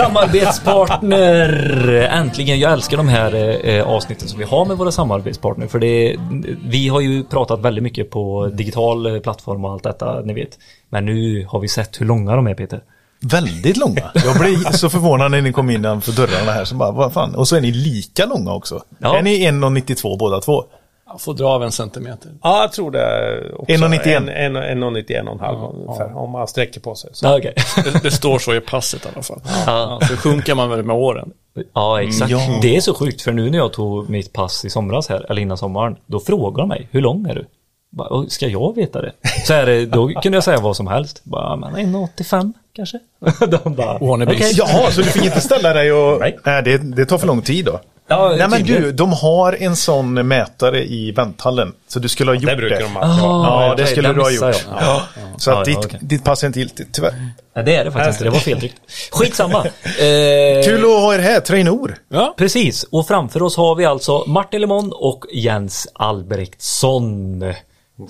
Samarbetspartner! Äntligen, jag älskar de här eh, avsnitten som vi har med våra samarbetspartner. För det, vi har ju pratat väldigt mycket på digital eh, plattform och allt detta, ni vet. Men nu har vi sett hur långa de är, Peter. Väldigt långa. Jag blev så förvånad när ni kom innanför dörrarna här. Så bara, vad fan? Och så är ni lika långa också. Ja. Är ni 1,92 båda två? Jag får dra av en centimeter. Ja, jag tror det också. 1,91. En- en- 1,91 en och en halv ungefär. Om man sträcker på sig. Så. Ja, okej. Det, det står så i passet i alla fall. Ja. Ja, så sjunker man väl med åren. Ja, exakt. Ja. Det är så sjukt, för nu när jag tog mitt pass i somras här, eller innan sommaren, då frågar de mig, hur lång är du? Bara, "Åh, Ska jag veta det? Så är det, då kunde jag säga vad som helst. Bara, men 1,85 kanske? De bara, Wannabes. okej. Ja, så du fick inte ställa dig och... Nej. Nej, det, det tar för lång tid då. Ja, Nej men du, de har en sån mätare i vänthallen. Så du skulle ha gjort Det det. brukar de alltid ha. Ah, Ja, det skulle du ha gjort. Ja. Så att ja, ditt, okej. ditt pass är inte giltigt, tyvärr. Nej, det är det faktiskt inte, det var feltryckt. Skitsamma. Eh, Kul att ha er här, Trainor. Ja, Precis, och framför oss har vi alltså Martin Lemon och Jens Albrektsson.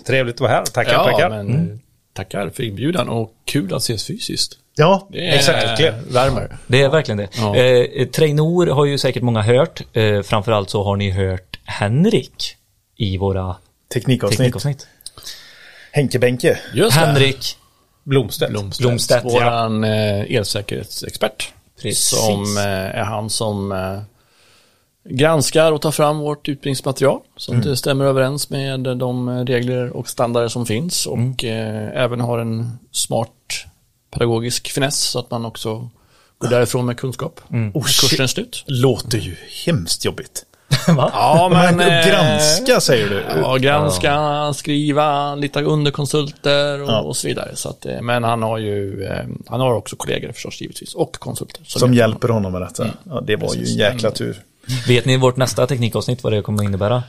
Trevligt att vara här. Tackar, ja tackar. men eh, tackar för inbjudan och kul att ses fysiskt. Ja, Det är, exakt. värmer. Det är verkligen det. Ja. Eh, Trainor har ju säkert många hört. Eh, framförallt så har ni hört Henrik i våra Teknikavsnitt. teknikavsnitt. Henke Benke. Just. Henrik, Blomstedt. Blomstedt, Blomstedt, ja. våran eh, elsäkerhetsexpert. Precis. Som eh, är han som eh, granskar och tar fram vårt utbildningsmaterial så att det stämmer överens med de regler och standarder som finns och eh, även har en smart pedagogisk finess så att man också går därifrån med kunskap. Och kursen är slut. Låter ju hemskt jobbigt. va? Ja, Men, men... eh, granska säger du. Ja, granska, skriva, lite underkonsulter och, Ja. och så vidare. Så att, eh, men han har ju, eh, han har också kollegor förstås givetvis och konsulter. Som hjälper honom med detta. Ja, det var ju en jäkla tur. Vet ni vårt nästa teknikavsnitt vad det kommer att innebära?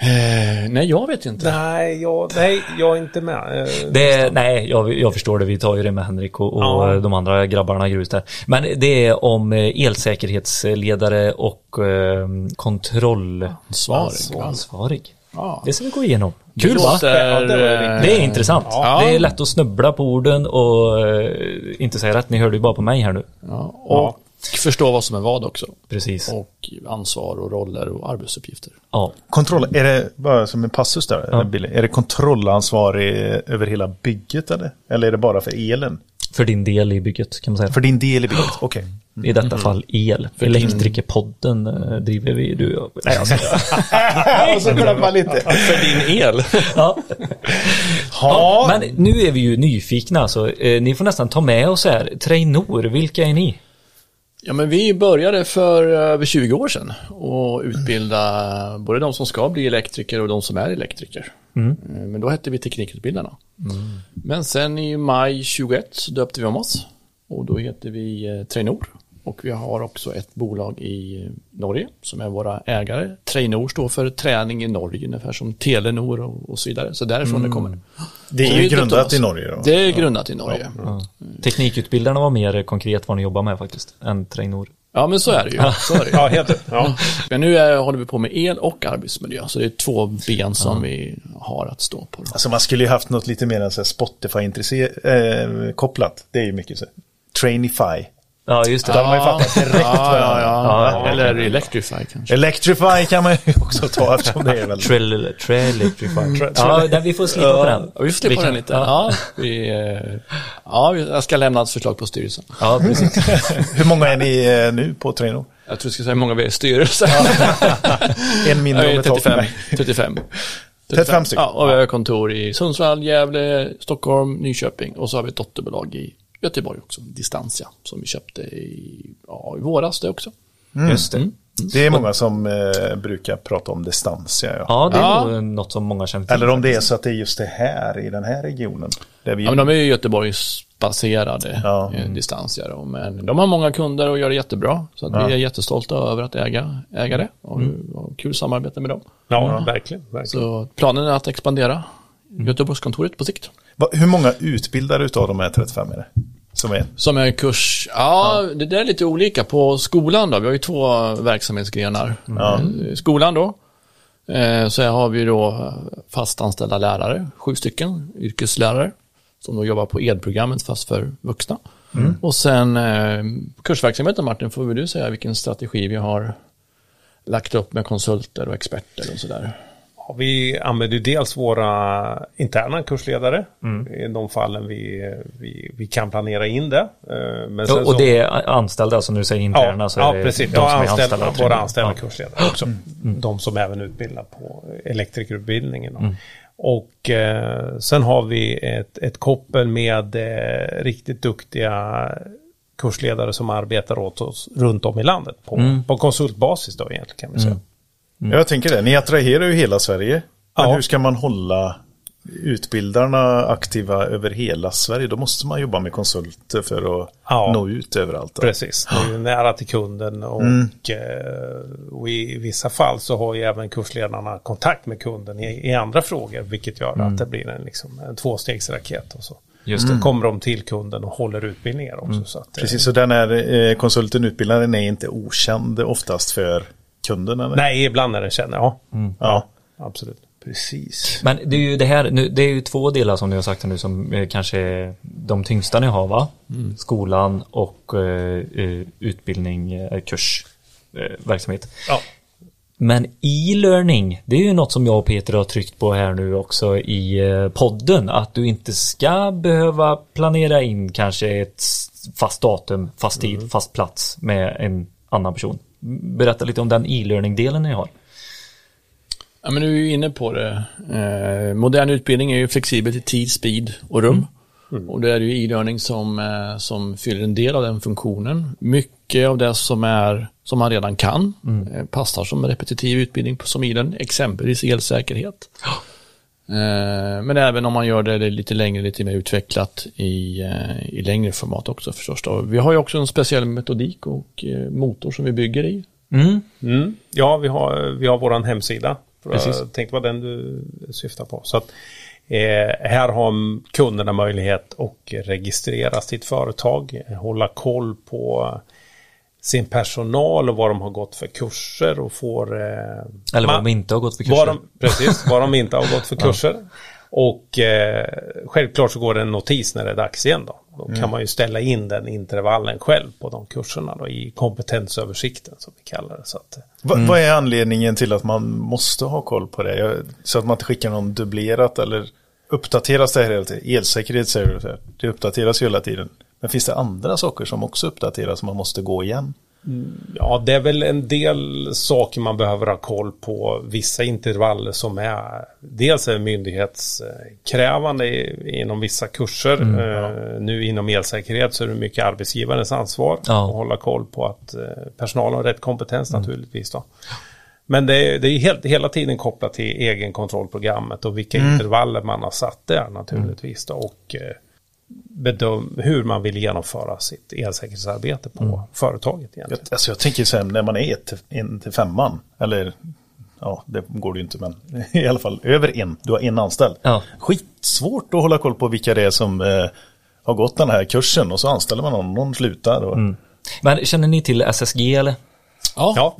Eh, nej, jag vet inte. Nej, jag, nej, jag är inte med. Eh, Det är, nej, jag, jag förstår det. Vi tar ju det med Henrik och, och Ja. de andra grabbarna grus där. Men det är om eh, elsäkerhetsledare och eh, kontrollansvarig. Ansvarig. Ja. Det ska vi gå igenom. Det Kul va? Ja, det är intressant. Ja. Det är lätt att snubbla på orden och inte säga rätt. Ni hörde ju bara på mig här nu. Ja, och förstå vad som är vad också. Precis. Och ansvar och roller och arbetsuppgifter. Ja. Kontroll, är det bara som en passus där? eller Billy? Är det kontrollansvarig över hela bygget eller? Eller är det bara för elen? För din del i bygget kan man säga. För din del i bygget? Okej. I detta fall el. För Elektrikerpodden eh, driver vi du och... Nej, jag. Och så lite. För din el. ja. Ja, Men nu är vi ju nyfikna så eh, ni får nästan ta med oss här. Trainor, vilka är ni? Ja, men vi började för över 20 år sedan och utbilda både de som ska bli elektriker och de som är elektriker. Eh, Men då hette vi Teknikutbildarna. Men sen i maj 21 så döpte vi om oss och då heter vi eh, Trainor. Och vi har också ett bolag i Norge som är våra ägare. Trainor står för träning i Norge, ungefär som Telenor och, och så vidare. Så därifrån det kommer. det är ju grundat i Norge då. Det är grundat i Norge. Teknikutbildarna var mer konkret vad ni jobbar med faktiskt, än Trainor. Ja, men så är det ju. Så är det ju. Ja, helt. Ja. Men nu är, håller vi på med el och arbetsmiljö, så det är två ben som vi har att stå på. Då. Alltså man skulle ju haft något lite mer Spotify-kopplat. Eh, kopplat. det är ju mycket så. Trainify. Ja, just det. Då hade man ju fattat direkt ja, ja, ja. Ja, Eller Electrify kanske. Electrify kan man ju också ta eftersom det är väl... Trill, Trellify. Ja, där vi får slipa på den. Ja, vi får släppa kan- den lite. Ja, vi, eh, ja, jag ska lämna ett förslag på styrelsen. ja precis. Hur många är ni eh, nu på Traino? Jag tror jag ska säga hur många vi är i styrelsen. En mindre om ett tag för 35. mig. 35. 35 stycken. Ja, och vi har kontor i Sundsvall, Gävle, Stockholm, Nyköping och så har vi ett dotterbolag i Göteborg också, Distantia, som vi köpte i, ja, i våras det också. Just det. Det är många som eh, brukar prata om Distantia. Ja. Ja, det är Ja. nog något som många känner till. Eller om det är så att det är just det här i den här regionen. Där vi... Ja, men de är ju Göteborgsbaserade Ja. eh, Distantia då, men de har många kunder och gör det jättebra. Så att vi är jättestolta över att äga, äga det och, och kul samarbete med dem. Ja, verkligen. verkligen. Så planen är att expandera Göteborgskontoret på sikt. Va, hur många utbildare utav de här 35 är det? Som är? Som är kurs, ja, det där är lite olika. På skolan då, vi har ju två verksamhetsgrenar. Ja. Skolan då, Eh, Så har vi då fastanställda lärare, sju stycken yrkeslärare som då jobbar på ED-programmet fast för vuxna. Och sen eh, kursverksamheten Martin, får väl du säga vilken strategi vi har lagt upp med konsulter och experter och sådär. Ja, vi använder dels våra interna kursledare i de fallen vi, vi, vi kan planera in det. Eh, Men sen Och så- det är anställda som du säger interna så ja, är det precis. de Ja, som är anställda, anställda. också. våra anställda Ja. kursledare också. De som även utbildar på elektrikerutbildningen. Mm. Och eh, sen har vi ett, ett koppel med eh, riktigt duktiga kursledare som arbetar åt oss runt om i landet på, Mm. på konsultbasis då egentligen kan vi säga. Jag tänker det, ni attraherar ju hela Sverige. Men Ja. hur ska man hålla utbildarna aktiva över hela Sverige? Då måste man jobba med konsulter för att Ja. nå ut överallt. då. Precis, det är nära till kunden och, eh, och i vissa fall så har ju även kursledarna kontakt med kunden i, i andra frågor vilket gör att det blir en, liksom, en tvåstegsraket. Och så. Just Då kommer de till kunden och håller utbildningar också. Så att, eh, Precis, så den här eh, konsulten, utbildaren är inte okänd oftast för kunden? Eller? Nej, ibland är den känner, ja. Ja, Absolut. precis. Men det är ju det här, nu, det är ju två delar som ni har sagt nu som eh, kanske är de tyngsta ni har va? Skolan och eh, utbildning, eh, kurs, eh, verksamhet. Ja. Men e-learning, det är ju något som jag och Peter har tryckt på här nu också i podden. Att du inte ska behöva planera in kanske ett fast datum, fast tid, fast plats med en annan person. Berätta lite om den e-learning-delen ni har. Ja, men du är ju inne på det. Eh, modern utbildning är ju flexibel till tid, speed och rum. Och det är ju e-learning som, eh, som fyller en del av den funktionen. Mycket av det som, är, som man redan kan eh, passar som repetitiv utbildning på- som e-learning, exempelvis elsäkerhet. Eh, men även om man gör det lite längre, lite mer utvecklat i, eh, i längre format också förstås. Då. Vi har ju också en speciell metodik och eh, motor som vi bygger i. Mm. Mm. Ja, vi har, vi har våran hemsida. Precis. Jag tänkte vad den du syftar på. Så att, eh, här har kunderna möjlighet att registrera sitt företag, hålla koll på sin personal och vad de har gått för kurser och får... Eh, Eller vad de inte har gått för kurser. vad de, precis, vad de inte har gått för kurser. Och eh, självklart så går det en notis när det är dags igen då. Då kan man ju ställa in den intervallen själv på de kurserna då i kompetensöversikten som vi kallar det. Så att, eh, Va, Vad är anledningen till att man måste ha koll på det? Så att man inte skickar någon dubblerat eller uppdateras det här hela tiden? Elsäkerhet säger du, det uppdateras ju hela tiden. Men finns det andra saker som också uppdateras som man måste gå igen? Ja, det är väl en del saker man behöver ha koll på. Vissa intervaller som är dels är myndighetskrävande i- inom vissa kurser. Eh, Nu inom elsäkerhet så är det mycket arbetsgivarens ansvar Ja. att hålla koll på att eh, personalen har rätt kompetens naturligtvis. Då. Men det är, det är helt, hela tiden kopplat till egenkontrollprogrammet och vilka intervaller man har satt där naturligtvis. Då, och eh, bedöm, hur man vill genomföra sitt elsäkerhetsarbete på företaget Jag, egentligen. alltså jag tänker så här, när man är ett, en till femman, eller ja, det går det ju inte, men i alla fall över en, du har en anställd. Ja. Skitsvårt att hålla koll på vilka det är som eh, har gått den här kursen och så anställer man någon, någon slutar. Och, Men känner ni till SSG eller? Ja, Ja,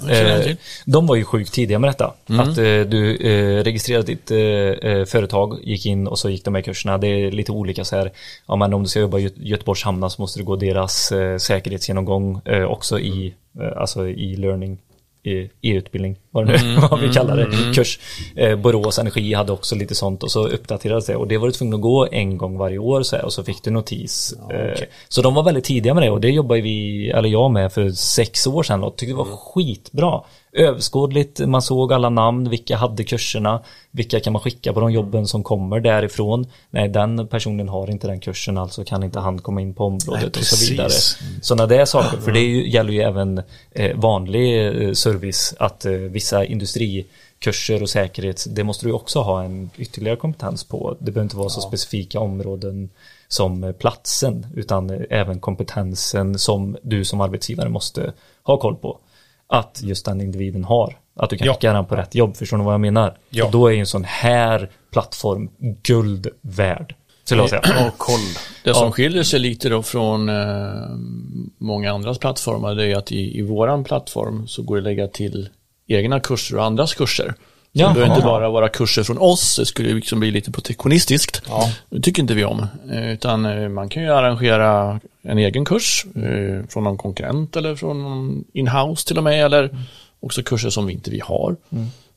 Eh, de var ju sjukt tidiga med detta. Att eh, du eh, registrerade ditt eh, eh, företag, gick in och så gick de här kurserna. Det är lite olika så här. Ja, men om du ska jobba i Gö- Göteborgs hamnar så måste du gå deras eh, säkerhetsgenomgång också i, alltså i learning, e-utbildning, vad, det nu, vad vi kallar det, kurs. Eh, Borås Energi hade också lite sånt och så uppdaterades det och det var du tvungen att gå en gång varje år så här, och så fick du notis. Eh, Så de var väldigt tidiga med det och det jobbade vi, eller jag med för sex år sedan och tyckte det var skitbra. Överskådligt, man såg alla namn, vilka hade kurserna, vilka kan man skicka på de jobben som kommer därifrån. Nej, den personen har inte den kursen, alltså kan inte han komma in på området Nej, och så vidare. Sådana där saker, för det ju, gäller ju även eh, vanlig eh, service, att eh, vissa industrikurser och säkerhet, det måste du också ha en ytterligare kompetens på. Det behöver inte vara så specifika områden som eh, platsen, utan eh, även kompetensen som du som arbetsgivare måste ha koll på. Att just den individen har. Att du kan Ja. skicka den på rätt jobb, förstår ni vad jag menar? Ja. Och då är ju en sån här plattform guld värd. Skulle jag säga. Ja, koll. Det som Ja. skiljer sig lite då från eh, många andras plattformar det är att i, i våran plattform så går det att lägga till egna kurser och andras kurser. Det behöver inte bara vara kurser från oss, det skulle liksom bli lite protektionistiskt. Ja. Det tycker inte vi om. Eh, Utan eh, man kan ju arrangera en egen kurs eh, från någon konkurrent eller från någon in-house till och med. Eller också kurser som vi inte vi har.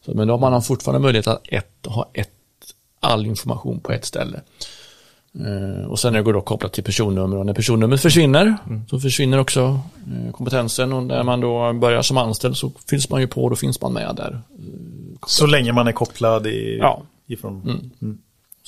Så, men då har man fortfarande möjlighet att ett, ha ett, all information på ett ställe. Och sen är det då kopplat till personnummer och när personnumret försvinner så försvinner också kompetensen och när man då börjar som anställd så finns man ju på och då finns man med där. Så länge man är kopplad i, Ja. ifrån mm.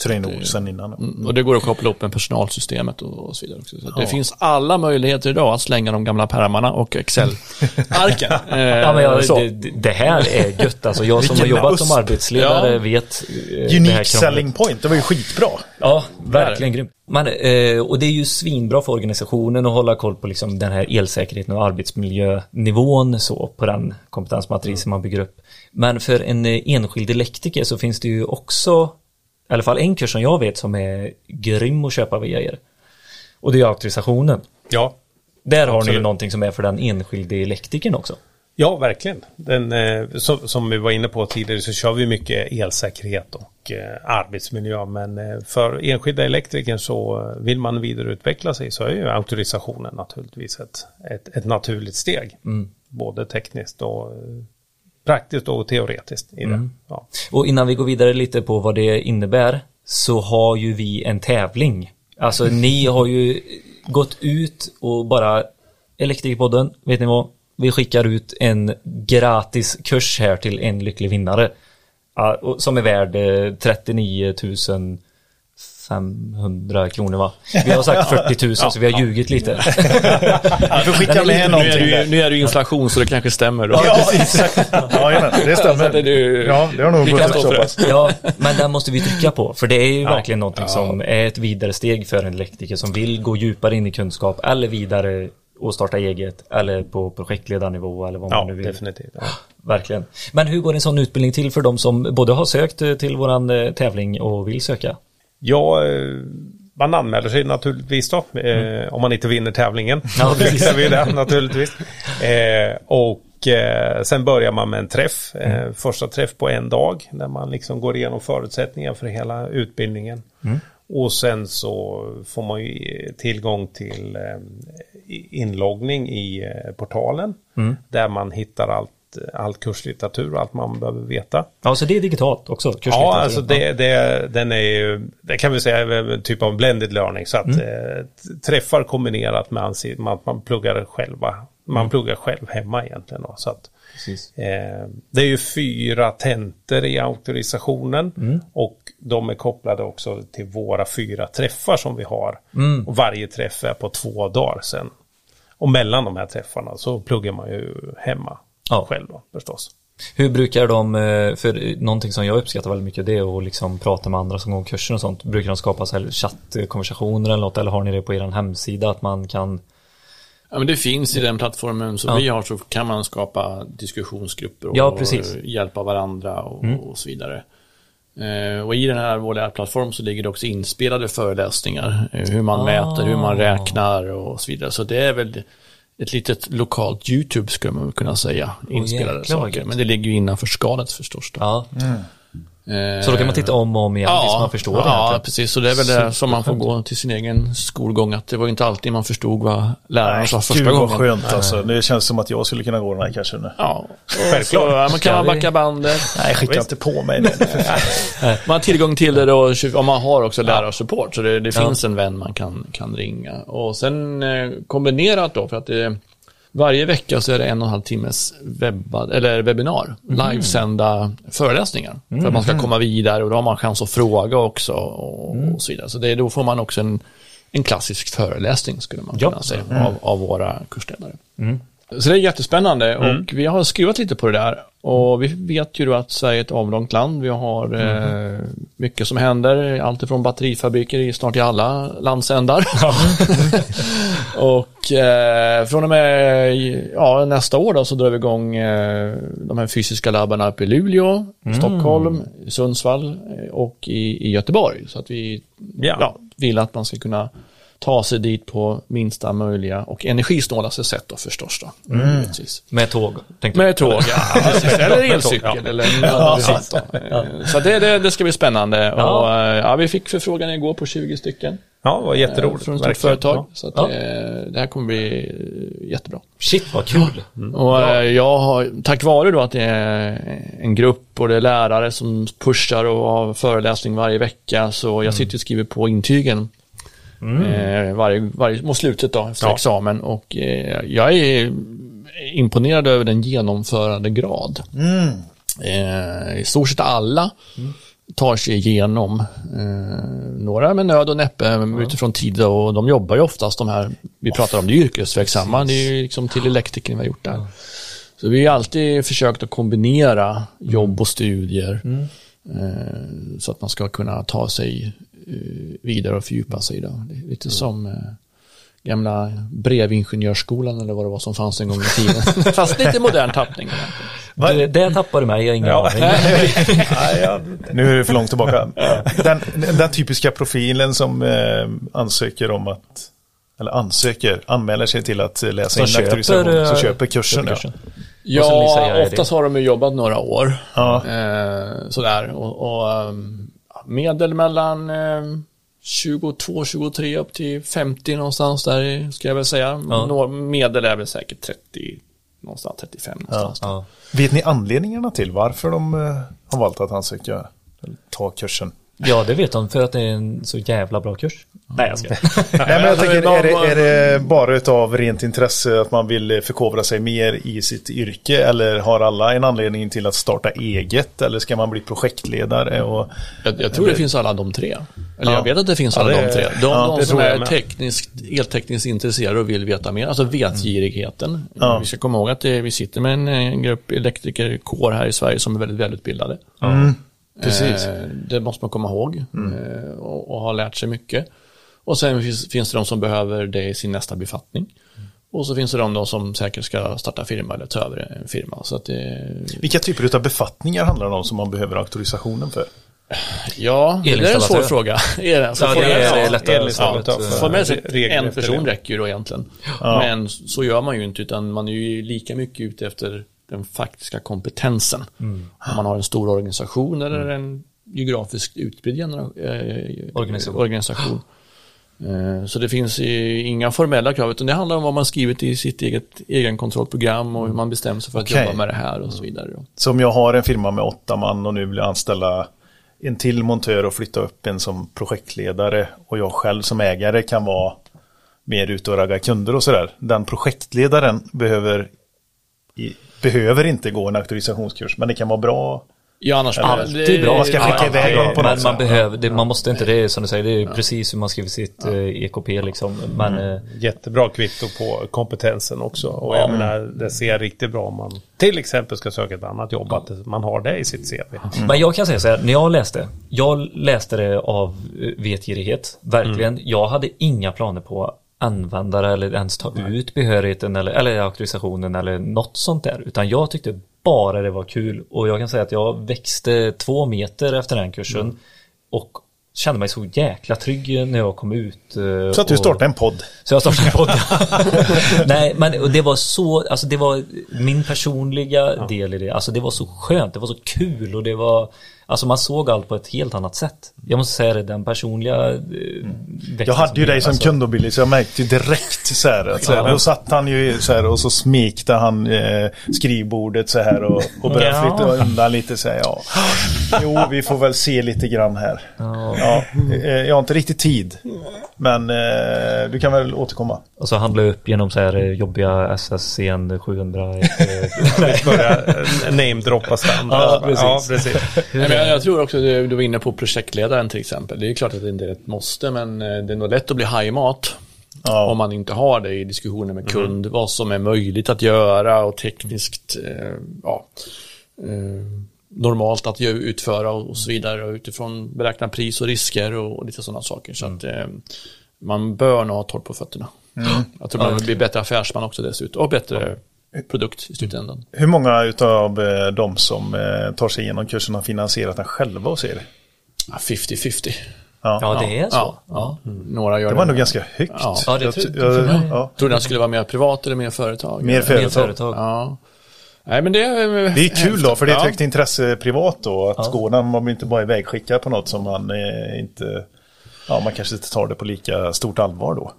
Trainord sen innan. Mm, Och det går att koppla upp med personalsystemet och, och så vidare också. Så att det finns alla möjligheter idag att slänga de gamla pärmarna och Excel-arken. Eh, Ja, jag, det, det här är gött alltså. Jag som har jobbat som arbetsledare Ja. vet eh, Unique selling point, det var ju skitbra. Ja, verkligen grymt. Men, eh, och det är ju svinbra för organisationen att hålla koll på liksom den här elsäkerheten och arbetsmiljönivån så på den kompetensmatrisen man bygger upp. Men för en eh, enskild elektriker så finns det ju också, i alla fall en kurs som jag vet som är grym att köpa via er. Och det är auktorisationen. Ja, Där har ni ju Absolut. någonting som är för den enskilde elektrikern också. Ja, verkligen. Den, eh, som, som vi var inne på tidigare så kör vi mycket elsäkerhet och eh, arbetsmiljö. Men för enskilda elektrikern så vill man vidareutveckla sig så är ju auktorisationen naturligtvis ett, ett, ett naturligt steg. Både tekniskt och praktiskt och teoretiskt i det. Ja. Och innan vi går vidare lite på vad det innebär så har ju vi en tävling. Alltså ni har ju gått ut och bara Elektrikerpodden, vet ni vad? Vi skickar ut en gratis kurs här till en lycklig vinnare. Som är värd eh, 39 500 kronor va? Vi har sagt 40 000 så vi har ljugit lite. Vi får skicka med nu, är någonting ju, nu är det ju inflation så det kanske stämmer då. Ja, exakt. Ja, det stämmer. det ju- Ja, det har nog gått så pass. Ja, men den måste vi trycka på. För det är ju verkligen någonting som är ett vidare steg för en elektriker som vill gå djupare in i kunskap eller vidare och starta eget eller på projektledarnivå eller vad man Ja, nu vill. definitivt. Ja. Verkligen. Men hur går en sån utbildning till för de som både har sökt till våran eh, tävling och vill söka? Ja, eh, man anmäler sig naturligtvis då, eh, om man inte vinner tävlingen. Ja, precis. vi det naturligtvis. Eh, och eh, sen börjar man med en träff, eh, första träff på en dag, där man liksom går igenom förutsättningar för hela utbildningen. Och sen så får man ju tillgång till eh, inloggning i eh, portalen, där man hittar allt, all kurslitteratur och allt man behöver veta. Ja, så det är digitalt också? Ja, alltså det, det, den är ju, det kan vi säga är en typ av blended learning. Så att Mm. eh, träffar kombinerat med att man pluggar själva. Man pluggar själv hemma egentligen. Då, så att, eh, det är ju fyra tentor i auktorisationen. Mm. Och de är kopplade också till våra fyra träffar som vi har. Mm. Och varje träff är på två dagar sen. Och mellan de här träffarna så pluggar man ju hemma Ja. själv då, förstås. Hur brukar de, eh, för någonting som jag uppskattar väldigt mycket det är att liksom prata med andra som går kurser och sånt. Brukar de skapa så här chattkonversationer eller något eller har ni det på er hemsida att man kan Ja, men det finns i den plattformen som Ja. vi har så kan man skapa diskussionsgrupper och, Ja, hjälpa varandra och, och så vidare. Eh, och i den här vår plattform så ligger det också inspelade föreläsningar. Eh, hur man Ah. mäter, hur man räknar och så vidare. Så det är väl ett litet lokalt YouTube skulle man kunna säga. Inspelade vad saker. Men det ligger ju innanför skalet förstås. Då. Ja, Eh, så då kan man titta om och om igen tills man förstår det. Ja, egentligen. precis. Så det är väl det som man får gå till sin egen skolgång. Att det var inte alltid man förstod vad läraren sa första Gud vad gången. skönt alltså. Det känns som att jag skulle kunna gå den här kursen nu. Ja, Självklart. Så, ja, man kan man backa bandet. Nej, skicka inte på mig det. Man har tillgång till det då, och man har också lärarsupport. Så det, det finns en vän man kan, kan ringa. Och sen eh, kombinerat då, för att det, varje vecka så är det en och en halv timmes webbad, eller webbinar, livesända föreläsningar. För att man ska komma vidare och då har man chans att fråga också och, och så vidare. Så det, då får man också en, en klassisk föreläsning skulle man Ja. kunna säga av, av våra kursledare. Så det är jättespännande och vi har skruvat lite på det där. Och vi vet ju då att Sverige är ett avlångt land. Vi har eh, mycket som händer, allt ifrån batterifabriker i snart i alla landsändar. och eh, från och med ja, nästa år då så drar vi igång eh, de här fysiska labbarna uppe i Luleå, Stockholm, Sundsvall eh, och i, i Göteborg. Så att vi Ja. ja, vill att man ska kunna ta sig dit på minsta möjliga och energisnålaste sätt då förstås. Då. Mm. Precis. Med tåg. Med tåg, ja. Eller elcykel. Ja. Eller något sånt då. Eh, Så det, det, det ska bli spännande. Och, eh, ja, vi fick förfrågan igår på 20 stycken. Ja, det var jätteroligt. Eh, Från ett stort företag. Ja. Så att Ja. det, det här kommer bli eh, jättebra. Shit vad kul. Och eh, jag har, tack vare då att det är en grupp och det är lärare som pushar och har föreläsning varje vecka så jag sitter och skriver på intygen eh, varje, varje, mot slutet då efter Ja. examen. Och eh, jag är imponerad över den genomförande grad. Eh, I stort sett alla tar sig igenom. Några med nöd och näppe utifrån tid och de jobbar ju oftast de här, vi pratar om det yrkesverksamma, det är ju liksom till elektriker vi har gjort där. Så vi har alltid försökt att kombinera jobb och studier eh, så att man ska kunna ta sig vidare och fördjupa sig i det. Det är lite som eh, gamla brevingenjörsskolan eller vad det var som fanns en gång i tiden. Fast lite modern tappning. Det, det tappade mig, jag har ingen Ja. aning. Ja, Nu är det för långt tillbaka. Den, den typiska profilen som eh, ansöker om att eller ansöker, anmäler sig till att läsa Som in köper, auktorisation, eh, som köper kursen. köper kursen. Ja. Så Ja, oftast har de ju jobbat några år. Ja. Eh, sådär. Och, och ehm, medel mellan eh, 22, 23 upp till 50 någonstans där ska jag väl säga. Ja. Medel är väl säkert 30, någonstans 35 någonstans. Ja. Vet ni anledningarna till varför de eh, har valt att ansöka, eller ta kursen? Ja, det vet de för att det är en så jävla bra kurs. Nej, jag ska. Nej, men jag tänker, är det, är det bara utav rent intresse att man vill förkovra sig mer i sitt yrke eller har alla en anledning till att starta eget eller ska man bli projektledare? Och, Jag, jag tror det finns alla de tre. Eller Ja. jag vet att det finns Ja, alla det- de tre. De, ja, de som är tekniskt, eltekniskt intresserade och vill veta mer. Alltså vetgirigheten. Ja. Vi ska komma ihåg att det, vi sitter med en, en grupp elektrikerkår här i Sverige som är väldigt välutbildade. Precis. Eh, det måste man komma ihåg eh, och, och ha lärt sig mycket. Och sen finns, finns det de som behöver det i sin nästa befattning. Och så finns det de då som säkert ska starta firma eller ta över en firma. Så att det, Vilka typer av befattningar handlar det om som man behöver auktorisationen för? ja, det är en svår fråga. Ja, det formellt- är, är lättare. Ja. Sett regler en person räcker ju då egentligen. Ja. Men så gör man ju inte utan man är ju lika mycket ute efter den faktiska kompetensen. Mm. Om man har en stor organisation eller en geografiskt genera- eh, Organisation. organisation. Eh, Så det finns inga formella krav utan det handlar om vad man skrivit i sitt eget egenkontrollprogram och hur man bestämmer sig för att Okej. jobba med det här och så vidare. då. Så om jag har en firma med åtta man och nu vill jag anställa en till montör och flytta upp en som projektledare och jag själv som ägare kan vara mer ute och ragga kunder och sådär. Den projektledaren behöver, behöver inte gå en auktorisationskurs men det kan vara bra. Ja, annars Alltid bra. Man ska skicka iväg honom på något man sätt. behöver, det, man måste inte, det som du säger, det är precis hur man skriver sitt eh, EKP liksom. Men Mm. eh, Jättebra kvitto på kompetensen också. Och jag menar, det ser riktigt bra om man till exempel ska söka ett annat jobb, att man har det i sitt CV. Men jag kan säga så här, när jag läste, jag läste det av eh, vetgirighet, verkligen. Jag hade inga planer på att använda det eller ens ta ut behörigheten eller, eller auktorisationen eller något sånt där. Utan jag tyckte bara det var kul och jag kan säga att jag växte två meter efter den kursen och kände mig så jäkla trygg när jag kom ut. eh, Så att du startar en podd. så jag startade en podd. Nej, men det var så, alltså det var min personliga del i det. Alltså det var så skönt, det var så kul och det var, alltså man såg allt på ett helt annat sätt. Jag måste säga det, den personliga växeln Jag hade ju dig som alltså. kund och Billy så jag märkte ju direkt så här. Att, så här Ja. Då satt han ju så här och så smekte han eh, skrivbordet så här och, och började Ja. flytta undan lite så här. Ja. Jo, vi får väl se lite grann här. Ja, eh, jag har inte riktigt tid. Men eh, du kan väl återkomma. Och så handlade jag upp genom så här eh, jobbiga SSCN 700. eh, Börja eh, namedroppa standard. Ja, precis. Ja, precis. Men jag, jag tror också, du, du var inne på projektledaren till exempel. Det är klart att det inte är ett måste, men det är nog lätt att bli hajmat. Ja. Om man inte har det i diskussioner med kund, vad som är möjligt att göra och tekniskt eh, ja, eh, normalt att utföra och, så vidare. Och utifrån beräkna pris och risker och, lite sådana saker. Så att eh, man bör nog ha torrt på fötterna. Jag tror man blir bättre affärsman också dessutom och bättre produkt i slutändan. Hur många utav eh, de som eh, tar sig igenom kursen har finansierat den själva hos er? Ja, 50-50. Ja, det är så. Ja, ja. Några gör Det var nog ganska högt. Ja. Ja, det Jag- tror- jag- ja. Tror du den skulle vara mer privat eller mer företag? Mer Mer företag. företag. Ja. Nej, men det är... Det är kul då, för det är ett Ja. högt intresse privat då. Att Ja. gå när man inte bara är vägskickad på något som man eh, inte... Ja, man kanske inte tar det på lika stort allvar då.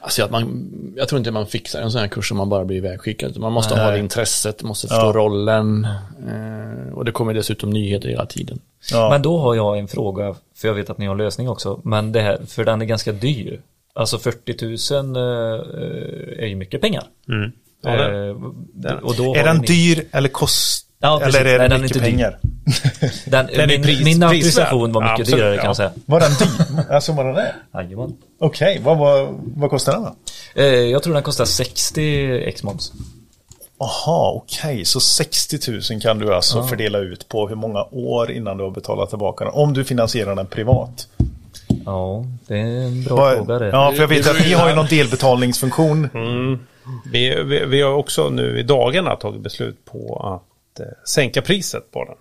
Alltså att man, jag tror inte man fixar en sån här kurs om man bara blir ivägskickad. Man måste Nej. ha det intresset, måste förstå Ja. rollen. Eh, och det kommer dessutom nyheter hela tiden. Ja. Men då har jag en fråga, för jag vet att ni har en lösning också. Men det här, för den är ganska dyr. Alltså 40 000 eh, är ju mycket pengar. Ja, Eh, och då är den ni- dyr eller kost... Ja, eller är Nej, det den är mycket inte dyr. pengar? Den, Den är min, pris- min auktorisation var mycket Absolut, dyrare kan ja. jag säga. Var den dyr? alltså var den det? Jajamän. Okej, vad, vad, vad kostar den då? Eh, jag tror den kostar 60 ex-moms. Jaha, okej. Så 60 000 kan du alltså fördela ut på hur många år innan du har betalat tillbaka den? Om du finansierar den privat. Ja, det är en bra Vad- fråga det. Ja, för jag vet att ni har ju någon delbetalningsfunktion. Vi, vi, vi har också nu i dagarna tagit beslut på att eh, sänka priset på den.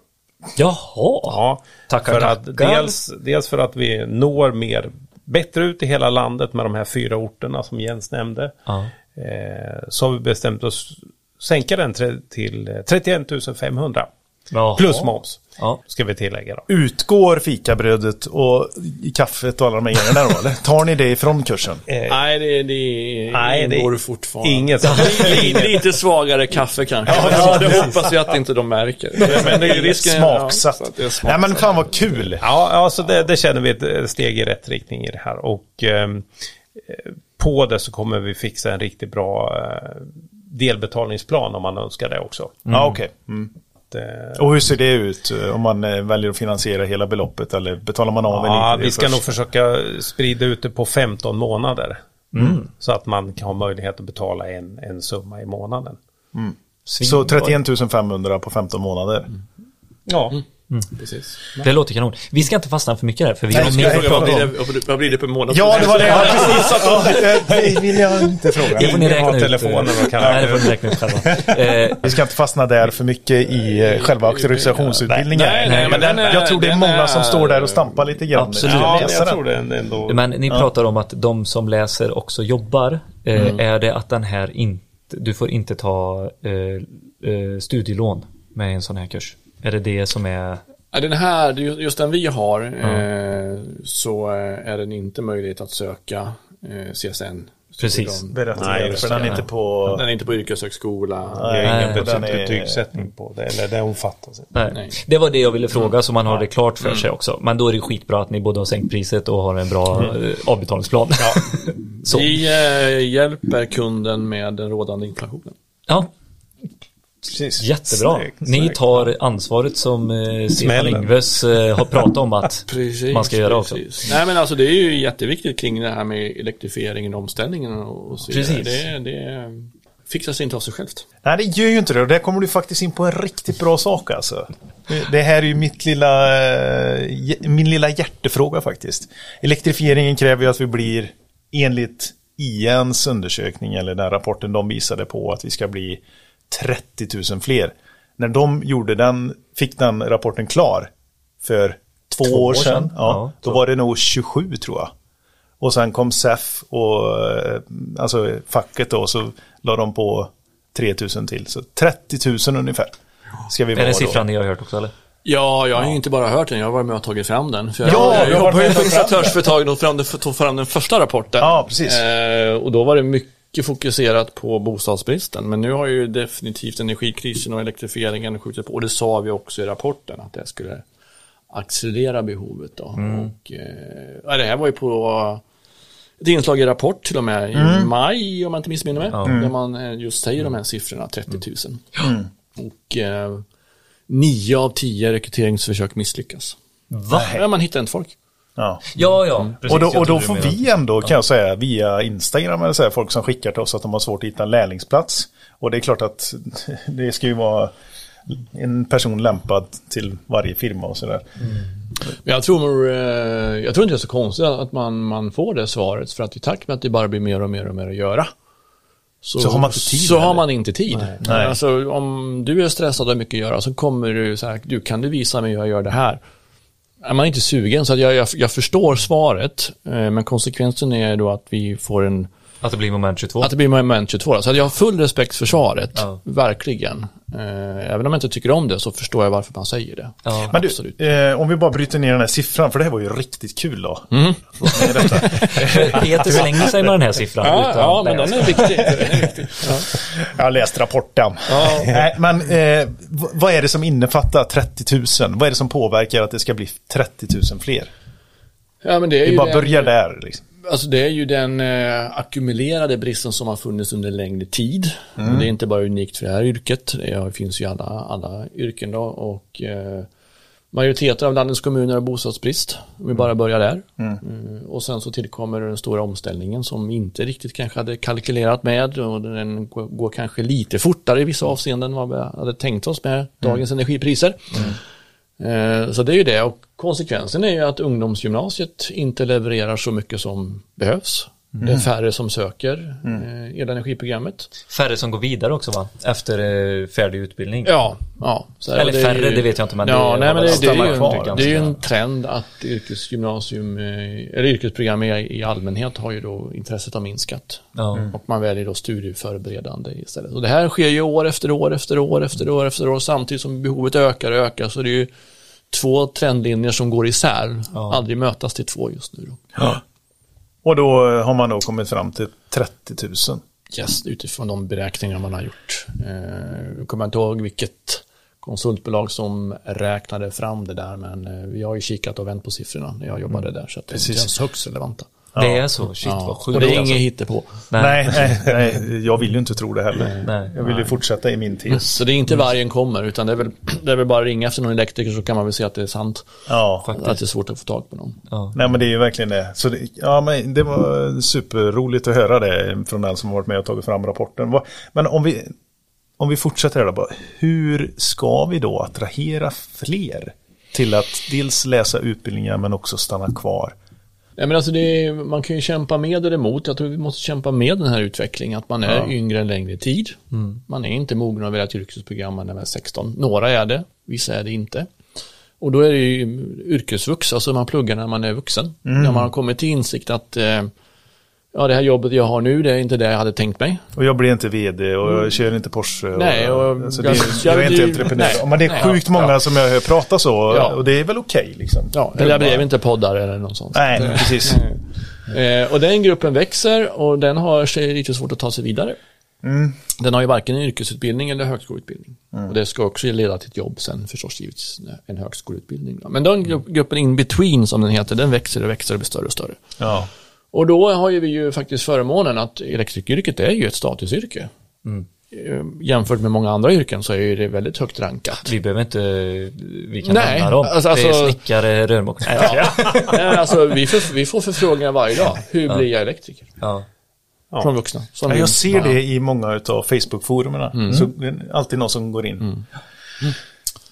Jaha. Ja, Tackar, för att tackar. dels, dels för att vi når mer bättre ut i hela landet med de här fyra orterna som Jens nämnde. Ja. Eh, så har vi bestämt oss sänka den till eh, 31 500 Jaha. plus moms. Ja. Ska vi tillägga då. Utgår fikabrödet och kaffet och alla de här grejerna då? Eller tar ni det ifrån kursen? Eh, Nej, det, det Nej, det- ingår fortfarande. Inget. Lite, svagare kaffe kanske. Ja, ja, det hoppas vi att inte de märker. Men det är risken, Smaksatt. Ja, det är Nej smaksatt. men fan vad kul! Ja, alltså det, det känner vi ett steg i rätt riktning i det här. Och ehm, eh, på det så kommer vi fixa en riktigt bra eh, delbetalningsplan om man önskar det också. Ja, okej. Mm. Eh, Och hur ser det ut eh, om man eh, väljer att finansiera hela beloppet eller betalar man av en Ja, lite vi ska först? nog försöka sprida ut det på 15 månader. Så att man kan ha möjlighet att betala en, en summa i månaden. Så 31 500 på 15 månader. Ja, Precis. Det låter kanon. Vi ska inte fastna för mycket där, för vi Nej, har mer jag att prata om. blir det, vad blir det per månad? Ja, det var det. Ja, precis. Det vill jag inte fråga. Det får ni räkna ut. telefonen och kan- Nej, det får ni räkna ut själva. Eh, Vi ska inte fastna där för mycket i eh, själva auktorisationsutbildningen. Nej, nej, men den är- jag tror det är många som står där och stampar lite grann. Absolut. Ja jag tror det ändå... Men ni pratar om att de som läser också jobbar. Eh, Är det att den här inte, du får inte ta studielån med en sån här kurs? Är det det som är, Ja, den här, just den vi har, eh, så eh, är den inte möjligt att söka eh, CSN. Precis. Den, Berätta Nej, för den är inte på... den är inte på yrkeshögskola. Har Nej, ingen den är- betygssättning på det, eller det omfattas inte. nej. Nej. Det var det jag ville fråga så man har det klart för sig också. Men då är det skitbra att ni både har sänkt priset och har en bra eh, avbetalningsplan. så. Vi eh, hjälper kunden med den rådande inflationen. Ja, Precis. jättebra. Snyggt, Ni snyggt. tar ansvaret som eh, Stefan. Ingves eh, har pratat om att Precis, man ska göra också. precis. Nej men alltså det är ju jätteviktigt kring det här med elektrifieringen och omställningen och så. Precis. Det, det fixar sig inte av sig självt. Nej, det gör ju inte det. Och där kommer du faktiskt in på en riktigt bra sak alltså. Det- här är ju mitt lilla, eh, min lilla hjärtefråga faktiskt. Elektrifieringen kräver ju att vi blir, enligt IANs undersökning, eller den rapporten de visade på, att vi ska bli 30 000 fler. När de gjorde den, fick den rapporten klar för två, år år sedan, sedan. ja, Ja, då var det nog 27 tror jag. Och sen kom SEF och eh, alltså facket då så la de på 3000 till. Så 30 000 ungefär. Ska vi Är det då. siffran ni har hört också eller? Ja, jag har ju inte bara hört den, jag har varit med och tagit fram den. För jag, Ja, jag har jobbar ju på och installatörsföretag tog fram den första rapporten. Ja, precis. Eh, och då var det mycket fokuserat på bostadsbristen. Men nu har ju definitivt energikrisen och elektrifieringen skjutit på. Och det sa vi också i rapporten, att det skulle accelerera behovet. Då. Och, eh, det här var ju på ett inslag i Rapport till och med i maj, om jag inte missminner mig. Där man eh, just säger de här siffrorna, 30 000. Och eh, nio av tio rekryteringsförsök misslyckas. Va? Ja, man hittar inte folk. Ja. Ja, ja. Precis, Och då, och då får vi ändå, kan jag säga, via Instagram eller så här, folk som skickar till oss att de har svårt att hitta en lärlingsplats. Och det är klart att det ska ju vara en person lämpad till varje firma och sådär. Men Jag tror, eh, jag tror inte det är så konstigt att man, man får det svaret för att i takt med att det bara blir mer och mer och mer att göra så, Så har man inte tid, Så har man inte tid. Nej. Alltså, om du är stressad och har mycket att göra så kommer du så här, du kan du visa mig hur jag gör det här? Är man inte sugen, så att jag, jag, jag förstår svaret, eh, men konsekvensen är då att vi får en, att det blir moment 22. att det blir moment 22. Så att jag har full respekt för svaret, Ja. verkligen. Eh, Även om jag inte tycker om det så förstår jag varför man säger det. Ja. Men Absolut. du, eh, om vi bara bryter ner den här siffran, för det här var ju riktigt kul då. Mm. Peter slänger sig med den här siffran. jag är viktig. Den är viktig. Jag har läst rapporten. Nej, men eh, vad är det som innefattar 30 000? Vad är det som påverkar att det ska bli 30 000 fler? Ja, men det är Vi ju bara den- börjar där. Liksom. Alltså det är ju den eh, ackumulerade bristen som har funnits under längre tid. Och det är inte bara unikt för det här yrket, det finns ju i alla, alla yrken då. Och eh, majoriteten av landets kommuner har bostadsbrist, om vi bara börjar där. Mm, och sen så tillkommer den stora omställningen som inte riktigt kanske hade kalkylerat med och den går, går kanske lite fortare i vissa avseenden än vad vi hade tänkt oss med dagens energipriser. Eh, så det är ju det och konsekvensen är ju att ungdomsgymnasiet inte levererar så mycket som behövs. Det är färre som söker eh, elenergiprogrammet. Färre som går vidare också va? Efter eh, färdig utbildning. Ja, ja. Så här, Eller det är färre, det vet jag inte, men det ja, har nej, men det, det, är ju en, det är ju en trend att yrkesgymnasium, eh, eller yrkesprogram i, i allmänhet har ju då intresset har minskat. Ja. Och man väljer då studieförberedande istället. Och det här sker ju år efter år efter år efter år efter år samtidigt som behovet ökar och ökar. Så det är ju två trendlinjer som går isär. Ja. Aldrig mötas till två just nu. Då. Och då har man då kommit fram till 30 000. Yes, utifrån de beräkningar man har gjort. Eh, jag kommer inte ihåg vilket konsultbolag som räknade fram det där, men eh, vi har ju kikat och vänt på siffrorna när jag jobbade där, så att det Precis. ens högst relevanta. Det är så, shit vad Ja. sjukt Och det är alltså. inget hittepå. Nej, nej, nej, jag vill ju inte tro det heller. Nej. Jag vill ju fortsätta i min tes. Så det är inte vargen kommer, utan det är väl, det är väl bara att ringa efter någon elektriker så kan man väl se att det är sant. Ja, Att det är svårt att få tag på någon. Ja. nej men det är ju verkligen det. Så det, ja, men det var superroligt att höra det från den som har varit med och tagit fram rapporten. Vad- Men om vi, om vi fortsätter bara, hur ska vi då attrahera fler till att dels läsa utbildningar men också stanna kvar? Nej, men alltså är, man kan ju kämpa med eller emot. Jag tror vi måste kämpa med den här utvecklingen. Att man är Ja. yngre en längre tid. Man är inte mogen att välja ett yrkesprogram när man är 16. Några är det, vissa är det inte. Och då är det ju yrkesvux, alltså man pluggar när man är vuxen. När man har kommit till insikt att eh, ja, det här jobbet jag har nu, det är inte det jag hade tänkt mig. Och jag blir inte vd och jag kör inte Porsche. Och, Nej, och- alltså det, jag- jag, jag är inte entreprenör. nej. men det är Nej, sjukt ja, många ja. som jag hör prata så Ja. och det är väl okej liksom. Ja, eller jag blev inte poddar eller något sånt. Nej, precis. Eh, och den gruppen växer och den har sig lite svårt att ta sig vidare. Mm. Den har ju varken en yrkesutbildning eller högskoleutbildning. Och det ska också leda till ett jobb sen förstås givetvis en högskoleutbildning. Men den gru- gruppen in between som den heter, den växer och växer och blir större och större. Ja. Och då har ju vi ju faktiskt förmånen att elektrikeryrket är ju ett statusyrke. Mm. Eh, Jämfört med många andra yrken så är ju det väldigt högt rankat. Vi behöver inte, vi kan Nej, lämna dem. alltså- det är alltså- snickare, rörmokare. Ja. Nej, alltså, vi, får, vi får förfrågningar varje dag. Hur blir jag elektriker? Ja. Ja. Från vuxna. Som Ja, jag ser det i många av Facebook-forumerna. Så det är alltid någon som går in.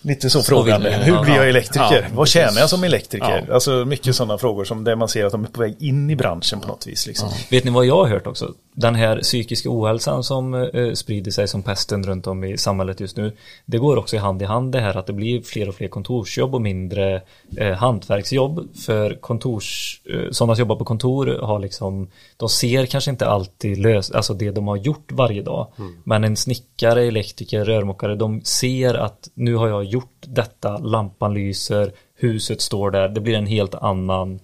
Lite så frågan. vill- Hur blir jag elektriker? Ja, Vad tjänar jag som elektriker? Ja. Alltså mycket sådana frågor som där man ser att de är på väg in i branschen på något vis. Liksom. Vet ni vad jag har hört också? Den här psykiska ohälsan som eh, sprider sig som pesten runt om i samhället just nu. Det går också i hand i hand det här att det blir fler och fler kontorsjobb och mindre eh, hantverksjobb. För kontors, eh, sådana som jobbar på kontor har liksom, de ser kanske inte alltid lös, alltså det de har gjort varje dag. Men en snickare, elektriker, rörmokare, de ser att nu har jag gjort detta, lampan lyser, huset står där, det blir en helt annan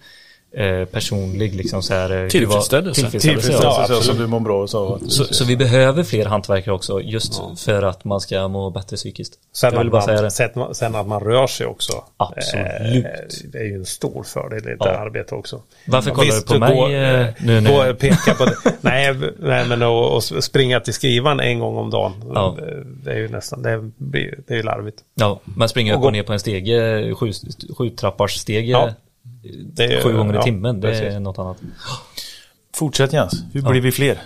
eh, personlig liksom så här, eh, Tillfredsställelse. tillfredsställelse. ja. Tillfredsställelse Ja, så, du mår bra. och Så. Så, så vi behöver fler hantverkare också just för att man ska må bättre psykiskt. Sen, att man, det. sen, sen att man rör sig också. Absolut. Eh, det är ju en stor fördel i det Ja. arbete också. Varför Ja, kollar visst, du på mig gå, eh, nu? Gå nu? och peka på det. nej, nej, men att springa till skrivan en gång om dagen. Ja. Det, är ju nästan, det, blir, det är ju larvigt. Ja, man springer Och upp gå- och ner på en stege, sju, sju trappars stege Ja. Det är- sju gånger i ja, timmen. Det är något annat. Fortsätt Jens. Hur blir vi fler?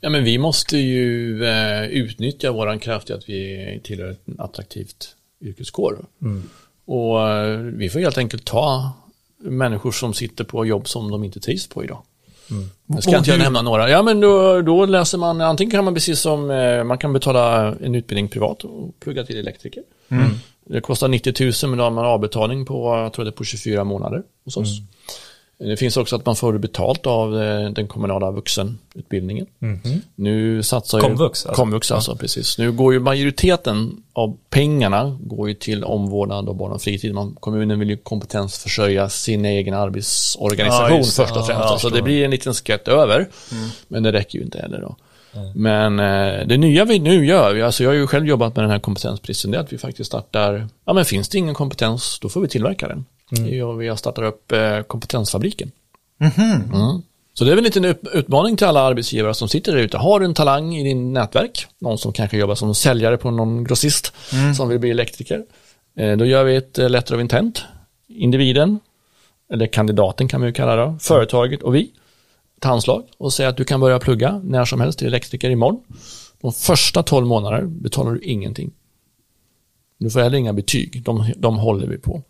Ja, men vi måste ju eh, utnyttja våran kraft i att vi tillhör ett attraktivt yrkeskår. Och eh, vi får helt enkelt ta människor som sitter på jobb som de inte trivs på idag. Jag ska Och inte jag hur- nämna några. Ja, men då, då läser man, antingen kan man precis som, eh, man kan betala en utbildning privat och plugga till elektriker. Det kostar 90 000 men då har man avbetalning på, jag tror det på 24 månader hos oss. Det finns också att man får betalt av eh, den kommunala vuxenutbildningen. Nu satsar ju... Komvux, alltså. Komvux alltså, precis. Nu går ju majoriteten av pengarna går ju till omvårdnad och barn och fritid. Man, kommunen vill ju kompetensförsörja sin egen arbetsorganisation Ja, först och Ja, främst. jag alltså, det blir en liten skvätt över, men det räcker ju inte heller då. Men eh, det nya vi nu gör, vi- alltså jag har ju själv jobbat med den här kompetensbristen, det är att vi faktiskt startar, ja men finns det ingen kompetens, då får vi tillverka den. Ja, vi har startat upp eh, kompetensfabriken. Mm. Så det är väl en liten ut- utmaning till alla arbetsgivare som sitter där ute. Har du en talang i din nätverk, någon som kanske jobbar som säljare på någon grossist som vill bli elektriker, eh, då gör vi ett letter of intent. Individen, eller kandidaten kan man ju kalla det, företaget och vi, ett handslag och säger att du kan börja plugga när som helst till elektriker imorgon. De första 12 månader betalar du ingenting. Du får heller inga betyg, de, de håller vi på.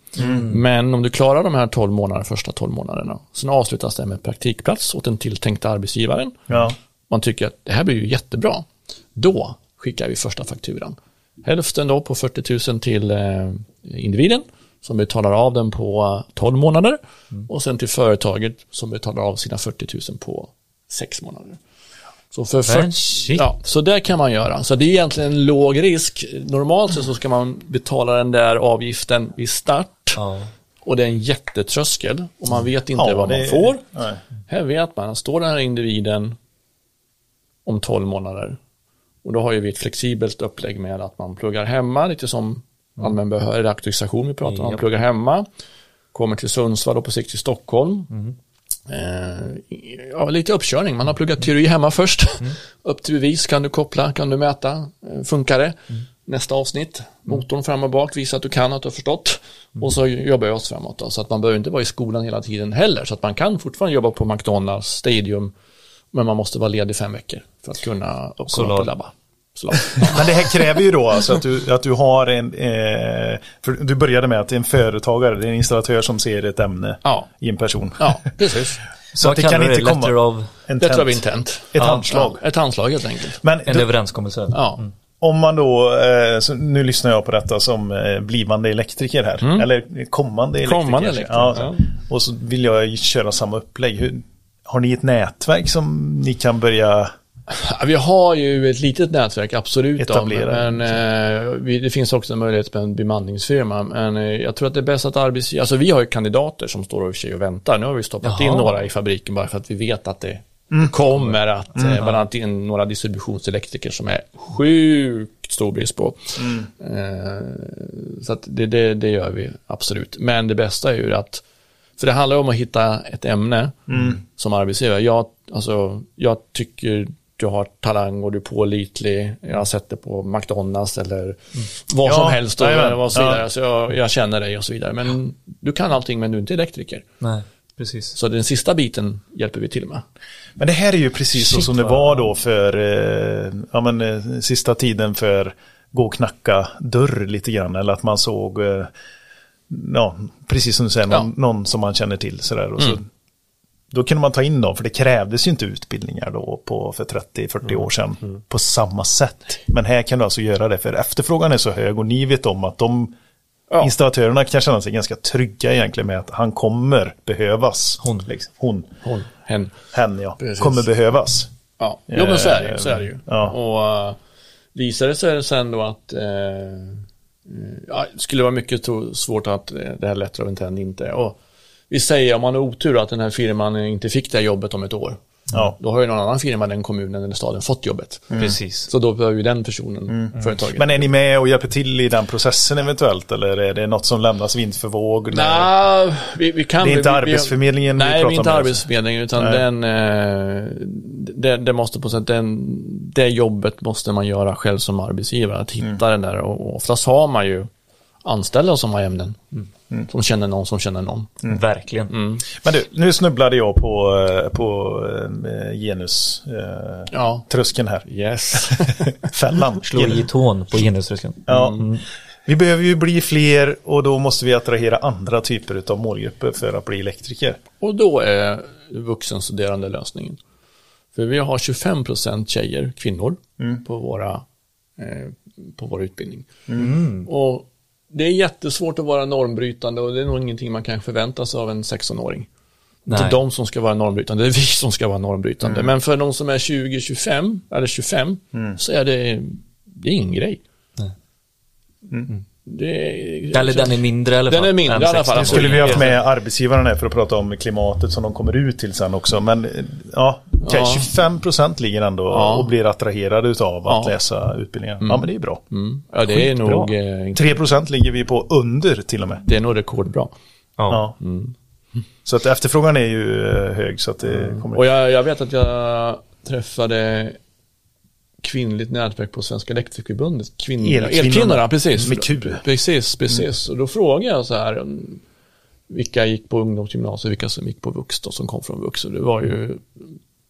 Men om du klarar de här 12 månaderna, första 12 månaderna, sen avslutas det med praktikplats åt den tilltänkta arbetsgivaren. Ja. Man tycker att det här blir ju jättebra. Då skickar vi första fakturan. Hälften då på 40 000 till eh, individen som betalar av den på eh, 12 månader och sen till företaget som betalar av sina 40 000 på 6 månader. Så, för Men 40, shit. ja, så det kan man göra. Så det är egentligen en låg risk. Normalt sett så ska man betala den där avgiften vid start Ja. och det är en jättetröskel och man vet inte Ja, vad man får. Nej. Här vet man, står den här individen om 12 månader och då har ju vi ett flexibelt upplägg med att man pluggar hemma, lite som allmän behörig auktorisation vi pratar om, Japp. pluggar hemma, kommer till Sundsvall och på sikt till Stockholm. Eh, ja, lite uppkörning, man har pluggat teori hemma först, upp till bevis, kan du koppla, kan du mäta, eh, funkar det? Nästa avsnitt, motorn fram och bak, visa att du kan, att du har förstått. Och så jobbar jag oss framåt då, så att man behöver inte vara i skolan hela tiden heller, så att man kan fortfarande jobba på McDonalds, Stadium, men man måste vara ledig fem veckor för att kunna komma Solar. på labba. Solar. Men det här kräver ju då alltså att du, att du har en, eh, för du började med att det är en företagare, det är en installatör som ser ett ämne Ja. i en person. Ja, precis. Så Vad att det kan du inte det? komma Letter of en Letter of intent. Ett Ja, handslag. Ja, ett handslag helt enkelt. Men en du, överenskommelse. Ja. om man då, eh, så nu lyssnar jag på detta som eh, blivande elektriker här, eller kommande elektriker. Mm. Kommande elektriker, Ja, ja. Och så vill jag köra samma upplägg. Hur, har ni ett nätverk som ni kan börja Ja, Vi har ju ett litet nätverk, absolut. Då, Etablera. men eh, vi, det finns också en möjlighet med en bemanningsfirma. Men eh, jag tror att det är bäst att arbetsgivare, alltså vi har ju kandidater som står och, och väntar. Nu har vi stoppat in Jaha. några i fabriken bara för att vi vet att det kommer att, eh, bland annat in några distributionselektriker som är sjukt stor brist på. Eh, så att det, det, det gör vi absolut. Men det bästa är ju att, för det handlar om att hitta ett ämne som arbetsgivare. Jag, alltså, jag tycker du har talang och du är pålitlig. Jag har sett det på McDonalds eller vad Ja, som helst och, jajamän. och så vidare. Ja. Så jag, jag känner dig och så vidare. Men du kan allting men du är inte elektriker. Nej, precis. Så den sista biten hjälper vi till med. Men det här är ju precis så Shit, som det var då för eh, ja, men, eh, sista tiden för gå och knacka dörr lite grann. Eller att man såg, eh, ja, precis som du säger, någon, Ja. Mm. någon som man känner till. Sådär, och så, då kunde man ta in dem, för det krävdes ju inte utbildningar då på, för 30-40 Mm. år sedan på samma sätt. Men här kan du alltså göra det, för efterfrågan är så hög och ni vet om att de Ja. installatörerna kan känna sig ganska trygga egentligen med att han kommer behövas. Hon. Liksom. Hon. Hon, hen. Hen ja, Precis. kommer behövas. Ja, jo men så är det ju. Så är det ju. Ja. Och uh, visar det sig sen då att eh, ja, det skulle vara mycket svårt att eh, det här letter of intent inte och vi säger om man har otur att den här firman inte fick det här jobbet om ett år. Ja. Då har ju någon annan firma, den kommunen eller staden fått jobbet. Precis. Så då behöver ju den personen företaget. Men är ni med och hjälper till i den processen eventuellt? Eller är det något som lämnas vind för våg? Nej, vi, vi kan... Det är inte vi, Arbetsförmedlingen vi Nej, pratar vi är inte med, Arbetsförmedlingen utan Nej. den, eh, det, det måste på sätt, den, det jobbet måste man göra själv som arbetsgivare, att hitta Mm. den där och, och oftast har man ju anställda som har ämnen, Mm. Som känner någon som känner någon. Verkligen. Men du, nu snubblade jag på, eh, på eh, genus eh, Ja. här. Yes. Fällan. Slå i tån på genuströskeln. Ja. Vi behöver ju bli fler och då måste vi attrahera andra typer av målgrupper för att bli elektriker. och då är vuxenstuderande lösningen. För vi har 25% tjejer, kvinnor, Mm. på, våra, eh, på vår utbildning. Och det är jättesvårt att vara normbrytande och det är nog ingenting man kan förvänta sig av en 16-åring. Det är de som ska vara normbrytande, det är vi som ska vara normbrytande. Men för de som är 20-25 eller 25 så är det, det är ingen grej. Nej. Det, Eller den är mindre i alla Den fall. är mindre i alla fall. 16. Nu skulle vi haft med arbetsgivaren här för att prata om klimatet som de kommer ut till sen också. Men eh, ja, Ja. 25% ligger ändå Ja. och blir attraherade utav att Ja. läsa utbildningen. Ja, men det är bra. Mm. Ja, det är Skitbra. nog, eh, inte- 3% ligger vi på under till och med. det är nog rekordbra. Ja. Ja. Så att efterfrågan är ju eh, hög så att det kommer... Och jag, jag vet att jag träffade kvinnligt nätverk på Svenska Elektrikerförbundet. Kvinn, Elkvinnorna. Elkvinnorna, precis. Med Q. Precis, precis. Och då frågade jag så här, um, vilka gick på ungdomsgymnasiet, vilka som gick på Vux då, som kom från Vux. Och det var ju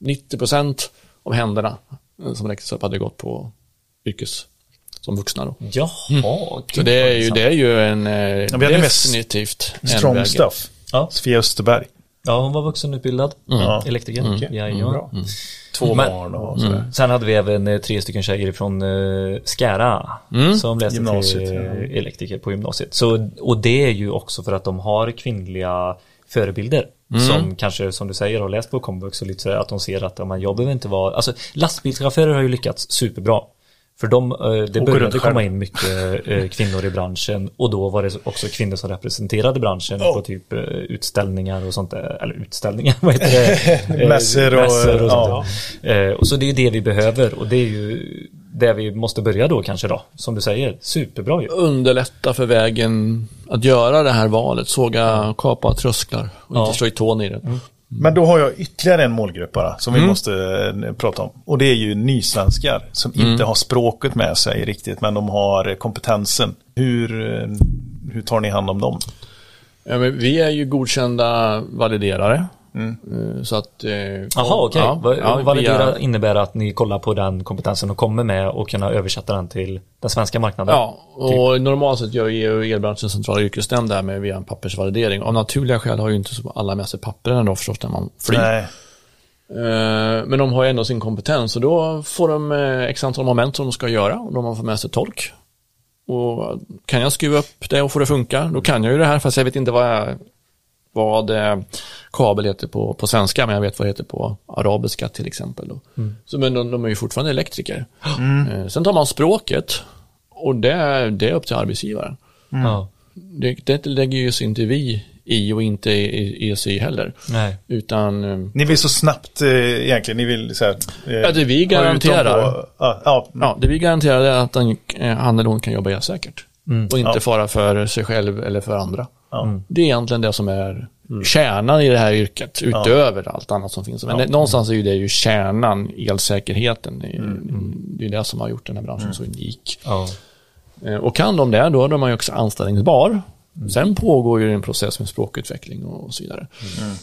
90% av händerna eh, som räcktes upp hade gått på yrkes som vuxna då. Jaha, Mm. Så det är ju, det är ju en, eh, vi hade mest definitivt Strong stuff. Ja. Sofia Österberg. Ja, hon var vuxenutbildad. Ja. Elektriker. Okej. Ja, Mm, ja. bra. Två Men- barn och sådär. Sen hade vi även eh, tre stycken tjejer från uh, Skära som läste Gymnasiet, till ja. eh, elektriker på gymnasiet. Så, och det är ju också för att de har kvinnliga förebilder som kanske som du säger har läst på komvux och lite sådär att de ser att ja, men jag behöver inte vara, alltså lastbilschaufförer har ju lyckats superbra. För de, eh, det började komma in mycket eh, kvinnor i branschen och då var det också kvinnor som representerade branschen på typ eh, utställningar och sånt där, eller utställningar, vad heter det? Mässor och- mässor och ja. sånt där. Eh, och så det är det vi behöver och det är ju det vi måste börja då kanske då, som du säger, superbra ju. underlätta för vägen att göra det här valet, såga, kapa trösklar och Ja. inte slå i tån i den. Men då har jag ytterligare en målgrupp bara som Mm. vi måste eh, prata om. Och det är ju nysvenskar som Mm. inte har språket med sig riktigt men de har eh, kompetensen. Hur, eh, hur tar ni hand om dem? Ja, men vi är ju godkända validerare. Eh, Så att... eh, Jaha, okej. ja, Va- ja, Validera via- innebär att ni kollar på den kompetensen och kommer med och kunna översätta den till den svenska marknaden. Ja, och normalt sett gör ju elbranschens centrala yrkesnämnd det här med via en pappersvalidering. Av naturliga skäl har ju inte så alla med sig pappren då förstås när man flyger. Nej. Eh, Men de har ju ändå sin kompetens och då får de x antal moment som de ska göra och de fått med sig tolk. Och kan jag skruva upp det och få det att funka, då kan jag ju det här fast jag vet inte vad, jag, vad eh, kabel heter på, på svenska, men jag vet vad det heter på arabiska till exempel. Då. Så, men de, de är ju fortfarande elektriker. Eh, Sen tar man språket och det, är- det är upp till arbetsgivaren. Ja. Det, det lägger ju sig inte vi i och inte i- ESY heller. Nej. Utan eh, Ni vill så snabbt eh, egentligen, ni vill så här, eh, Ja, det vi garanterar. På, ja, ja, Ja, det vi garanterar är att han, han eller hon kan jobba elsäkert. Och inte Ja. fara för sig själv eller för andra. Ja. Det är egentligen det som är kärnan i det här yrket, utöver allt annat som finns. Men det, någonstans är ju det ju kärnan, elsäkerheten. Det är, det är det som har gjort den här branschen så unik. Ja. Eh, Och kan de det, då är man ju också anställningsbar. Sen pågår ju en process med språkutveckling och så vidare.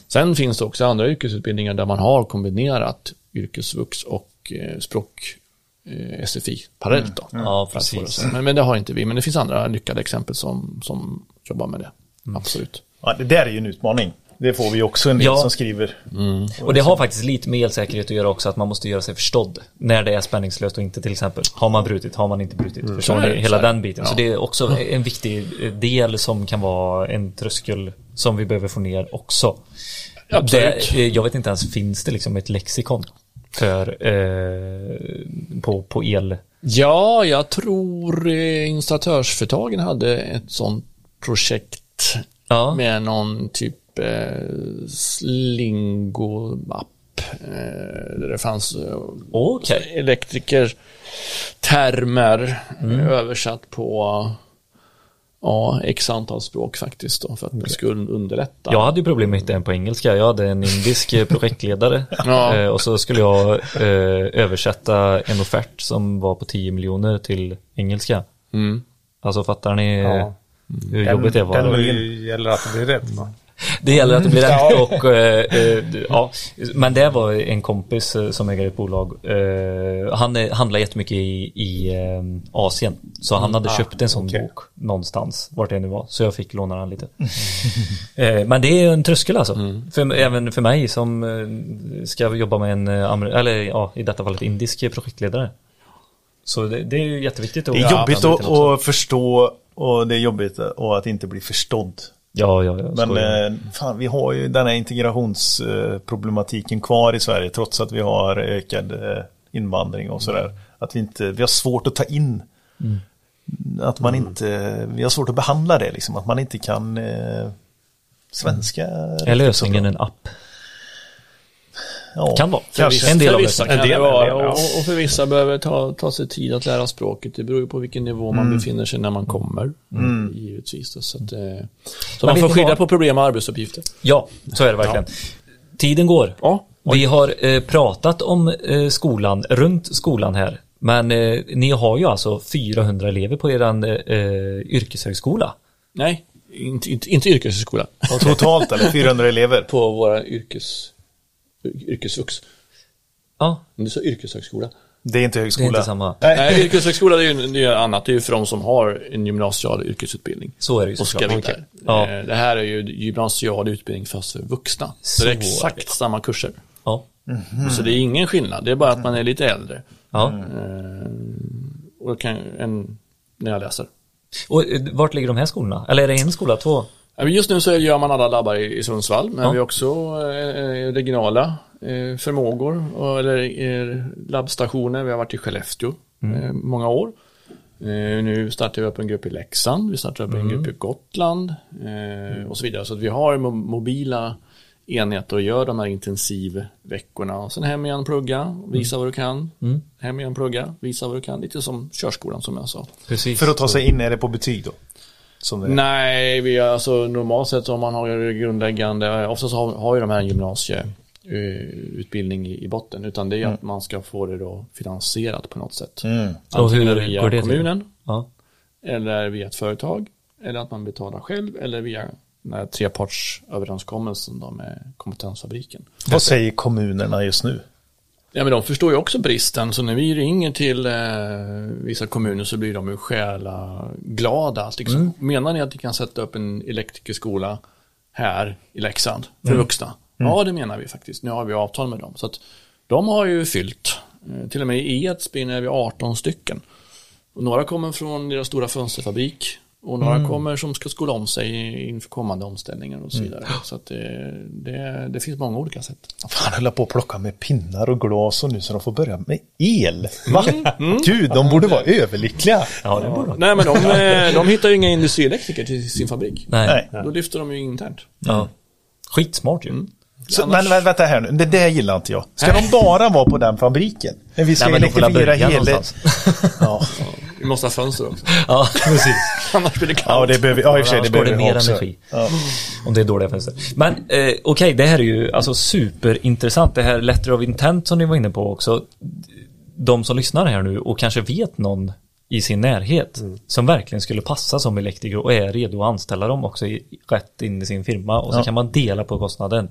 Sen finns det också andra yrkesutbildningar där man har kombinerat yrkesvux och eh, språk eh, SFI parallellt då. Ja, få det precis. Men, men det har inte vi, men det finns andra lyckade exempel som, som jobbar med det. Absolut. ja, det där är ju en utmaning. Det får vi också en del Ja. som skriver. Och det har faktiskt lite med elsäkerhet att göra också att man måste göra sig förstådd när det är spänningslöst och inte till exempel. Har man brutit, har man inte brutit? Förstår Så är ni? det, Hela så den biten. Så Ja. det är också en viktig del som kan vara en tröskel som vi behöver få ner också. Absolut. Det, jag vet inte ens, finns det liksom ett lexikon för eh, på, på el? Ja, jag tror eh, installatörsföretagen hade ett sånt projekt Ja. med någon typ eh, slingo-app. Eh, där det fanns eh, Okej. elektriker termer Mm. eh, översatt på ja, x antal språk faktiskt då, för att det skulle underlätta. Jag hade ju problem med att hitta en på engelska. Jag hade en indisk projektledare. Ja. och så skulle jag översätta en offert som var på 10 miljoner till engelska. Mm. Alltså fattar ni Ja. Hur jobbigt det var? Det gäller att det blir rätt. Det gäller att det blir rätt och eh, eh, ja, men det var en kompis eh, som äger ett bolag. Eh, han eh, handlar jättemycket i, i eh, Asien. Så han hade köpt en sån okej. bok någonstans, vart det nu var. Så jag fick låna den lite. eh, men det är en tröskel alltså. För, även för mig som eh, ska jobba med en, eller ja, i detta fallet indisk projektledare. Så det, det är ju jätteviktigt. att- Det är jobbigt den att förstå och det är jobbigt och att inte bli förstådd. Ja, ja, ja. Men eh, fan, vi har ju den här integrationsproblematiken kvar i Sverige trots att vi har ökad eh, invandring och sådär. Att vi inte, vi har svårt att ta in. Att man inte, vi har svårt att behandla det liksom. Att man inte kan eh, svenska. är riktigt så lösningen en app? Ja, Kan vara. Kanske. En del för av vissa det. En del, det en vara del, ja. och, och för vissa behöver ta, ta sig tid att lära språket. Det beror ju på vilken nivå man befinner sig när man kommer. Mm. Givetvis. Då, så att, eh, så man får skilja vad? på problem och arbetsuppgifter. Ja, så är det verkligen. Tiden går. Ja. Vi har eh, pratat om eh, skolan, runt skolan här. Men eh, ni har ju alltså 400 elever på er eh, yrkeshögskola. Nej, inte, inte, inte yrkeshögskola. Totalt eller 400 elever. På våra yrkes, yrkesvux. Ja, Men du sa yrkeshögskola. Det är inte det är högskola. inte samma. Nej, yrkeshögskola det är ju det är annat. Det är ju för de som har en gymnasial yrkesutbildning. Så är det ju Och ska såklart. vidare. Ja. Eh, Det här är ju gymnasial utbildning fast för vuxna. Så, det är Så är exakt det. samma kurser. Ja. Så det är ingen skillnad. Det är bara att man är lite äldre. ja. Eh, Och kan, än när jag läser. Och eh, vart ligger de här skolorna? Eller är det en skola, två? Just nu så gör man alla labbar i Sundsvall, men Ja. vi har också eh, regionala eh, förmågor, och, eller eh, labbstationer. Vi har varit i Skellefteå eh, många år. Eh, nu startar vi upp en grupp i Leksand, vi startar upp en grupp i Gotland eh, och så vidare. Så att vi har mo- mobila enheter och gör de här intensivveckorna. Och sen hem igen plugga, visa vad du kan. Hem igen plugga, visa vad du kan. Lite som körskolan som jag sa. Precis. För att ta sig in, är det på betyg då? Som det är. Nej, vi har alltså normalt sett om man har grundläggande, oftast har, har ju de här gymnasieutbildning i, i botten, utan det är att man ska få det då finansierat på något sätt. Mm. Och Antingen hur via går det till? kommunen, Ja. eller via ett företag, eller att man betalar själv, eller via den här trepartsöverenskommelsen då med kompetensfabriken. Vad säger kommunerna just nu? Ja, men de förstår ju också bristen, så när vi ringer till eh, vissa kommuner så blir de ju själa glada. Liksom, Menar ni att ni kan sätta upp en elektrikerskola här i Leksand för vuxna? Ja, det menar vi faktiskt. Nu har vi avtal med dem. Så att de har ju fyllt. Eh, till och med i Edsbyn är vi 18 stycken. Och några kommer från deras stora fönsterfabrik och några kommer som ska skola om sig inför kommande omställningar och så vidare. Så att det, det, det finns många olika sätt. Fan, höll på att plocka med pinnar och glas och nu så de får börja med el. Va? Gud, de borde vara överlyckliga. Ja, det borde Nej men de, eh, de hittar ju inga industrielektriker till sin fabrik. Nej. Nej. Då lyfter de ju internt. Ja. Skitsmart ju. Så, men vä- vänta här nu, det där gillar inte jag. Ska de bara vara på den fabriken? När vi ska Nej, men elektrifiera hela... Ja. Vi måste ha fönster också. Ja, precis. Annars blir det kallt. ja, det behöver ja, i och för sig, det behöver det mer också. energi. Ja. Om det är dåliga fönster. Men eh, okej, det här är ju alltså superintressant. Det här letter of intent som ni var inne på också. De som lyssnar här nu och kanske vet någon i sin närhet som verkligen skulle passa som elektriker och är redo att anställa dem också i, rätt in i sin firma och så Ja. kan man dela på kostnaden.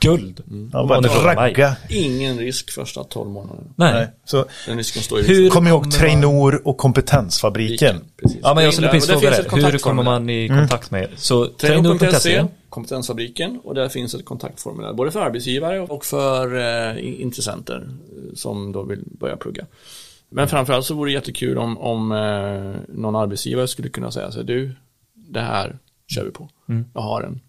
Guld. Ja, bara frågar mig. ragga. Ingen risk första 12 månaderna. Nej. Nej. Så, Den risken står ju Hur kom ihåg Trainor och kompetensfabriken. Precis. Ja, men jag skulle precis fråga det. Hur kommer man i kontakt med er? Så Trainor.se, kompetensfabriken och där finns ett kontaktformulär både för arbetsgivare och för eh, intressenter eh, som då vill börja plugga. Men framförallt så vore det jättekul om, om eh, någon arbetsgivare skulle kunna säga så här, du, det här kör vi på. Jag har en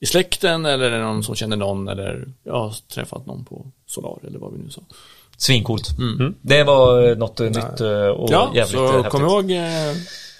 i släkten eller är det någon som känner någon eller jag har träffat någon på Solar eller vad vi nu sa. Svincoolt. Det var eh, något eh, nytt eh, och Ja, jävligt så häftigt. kom ihåg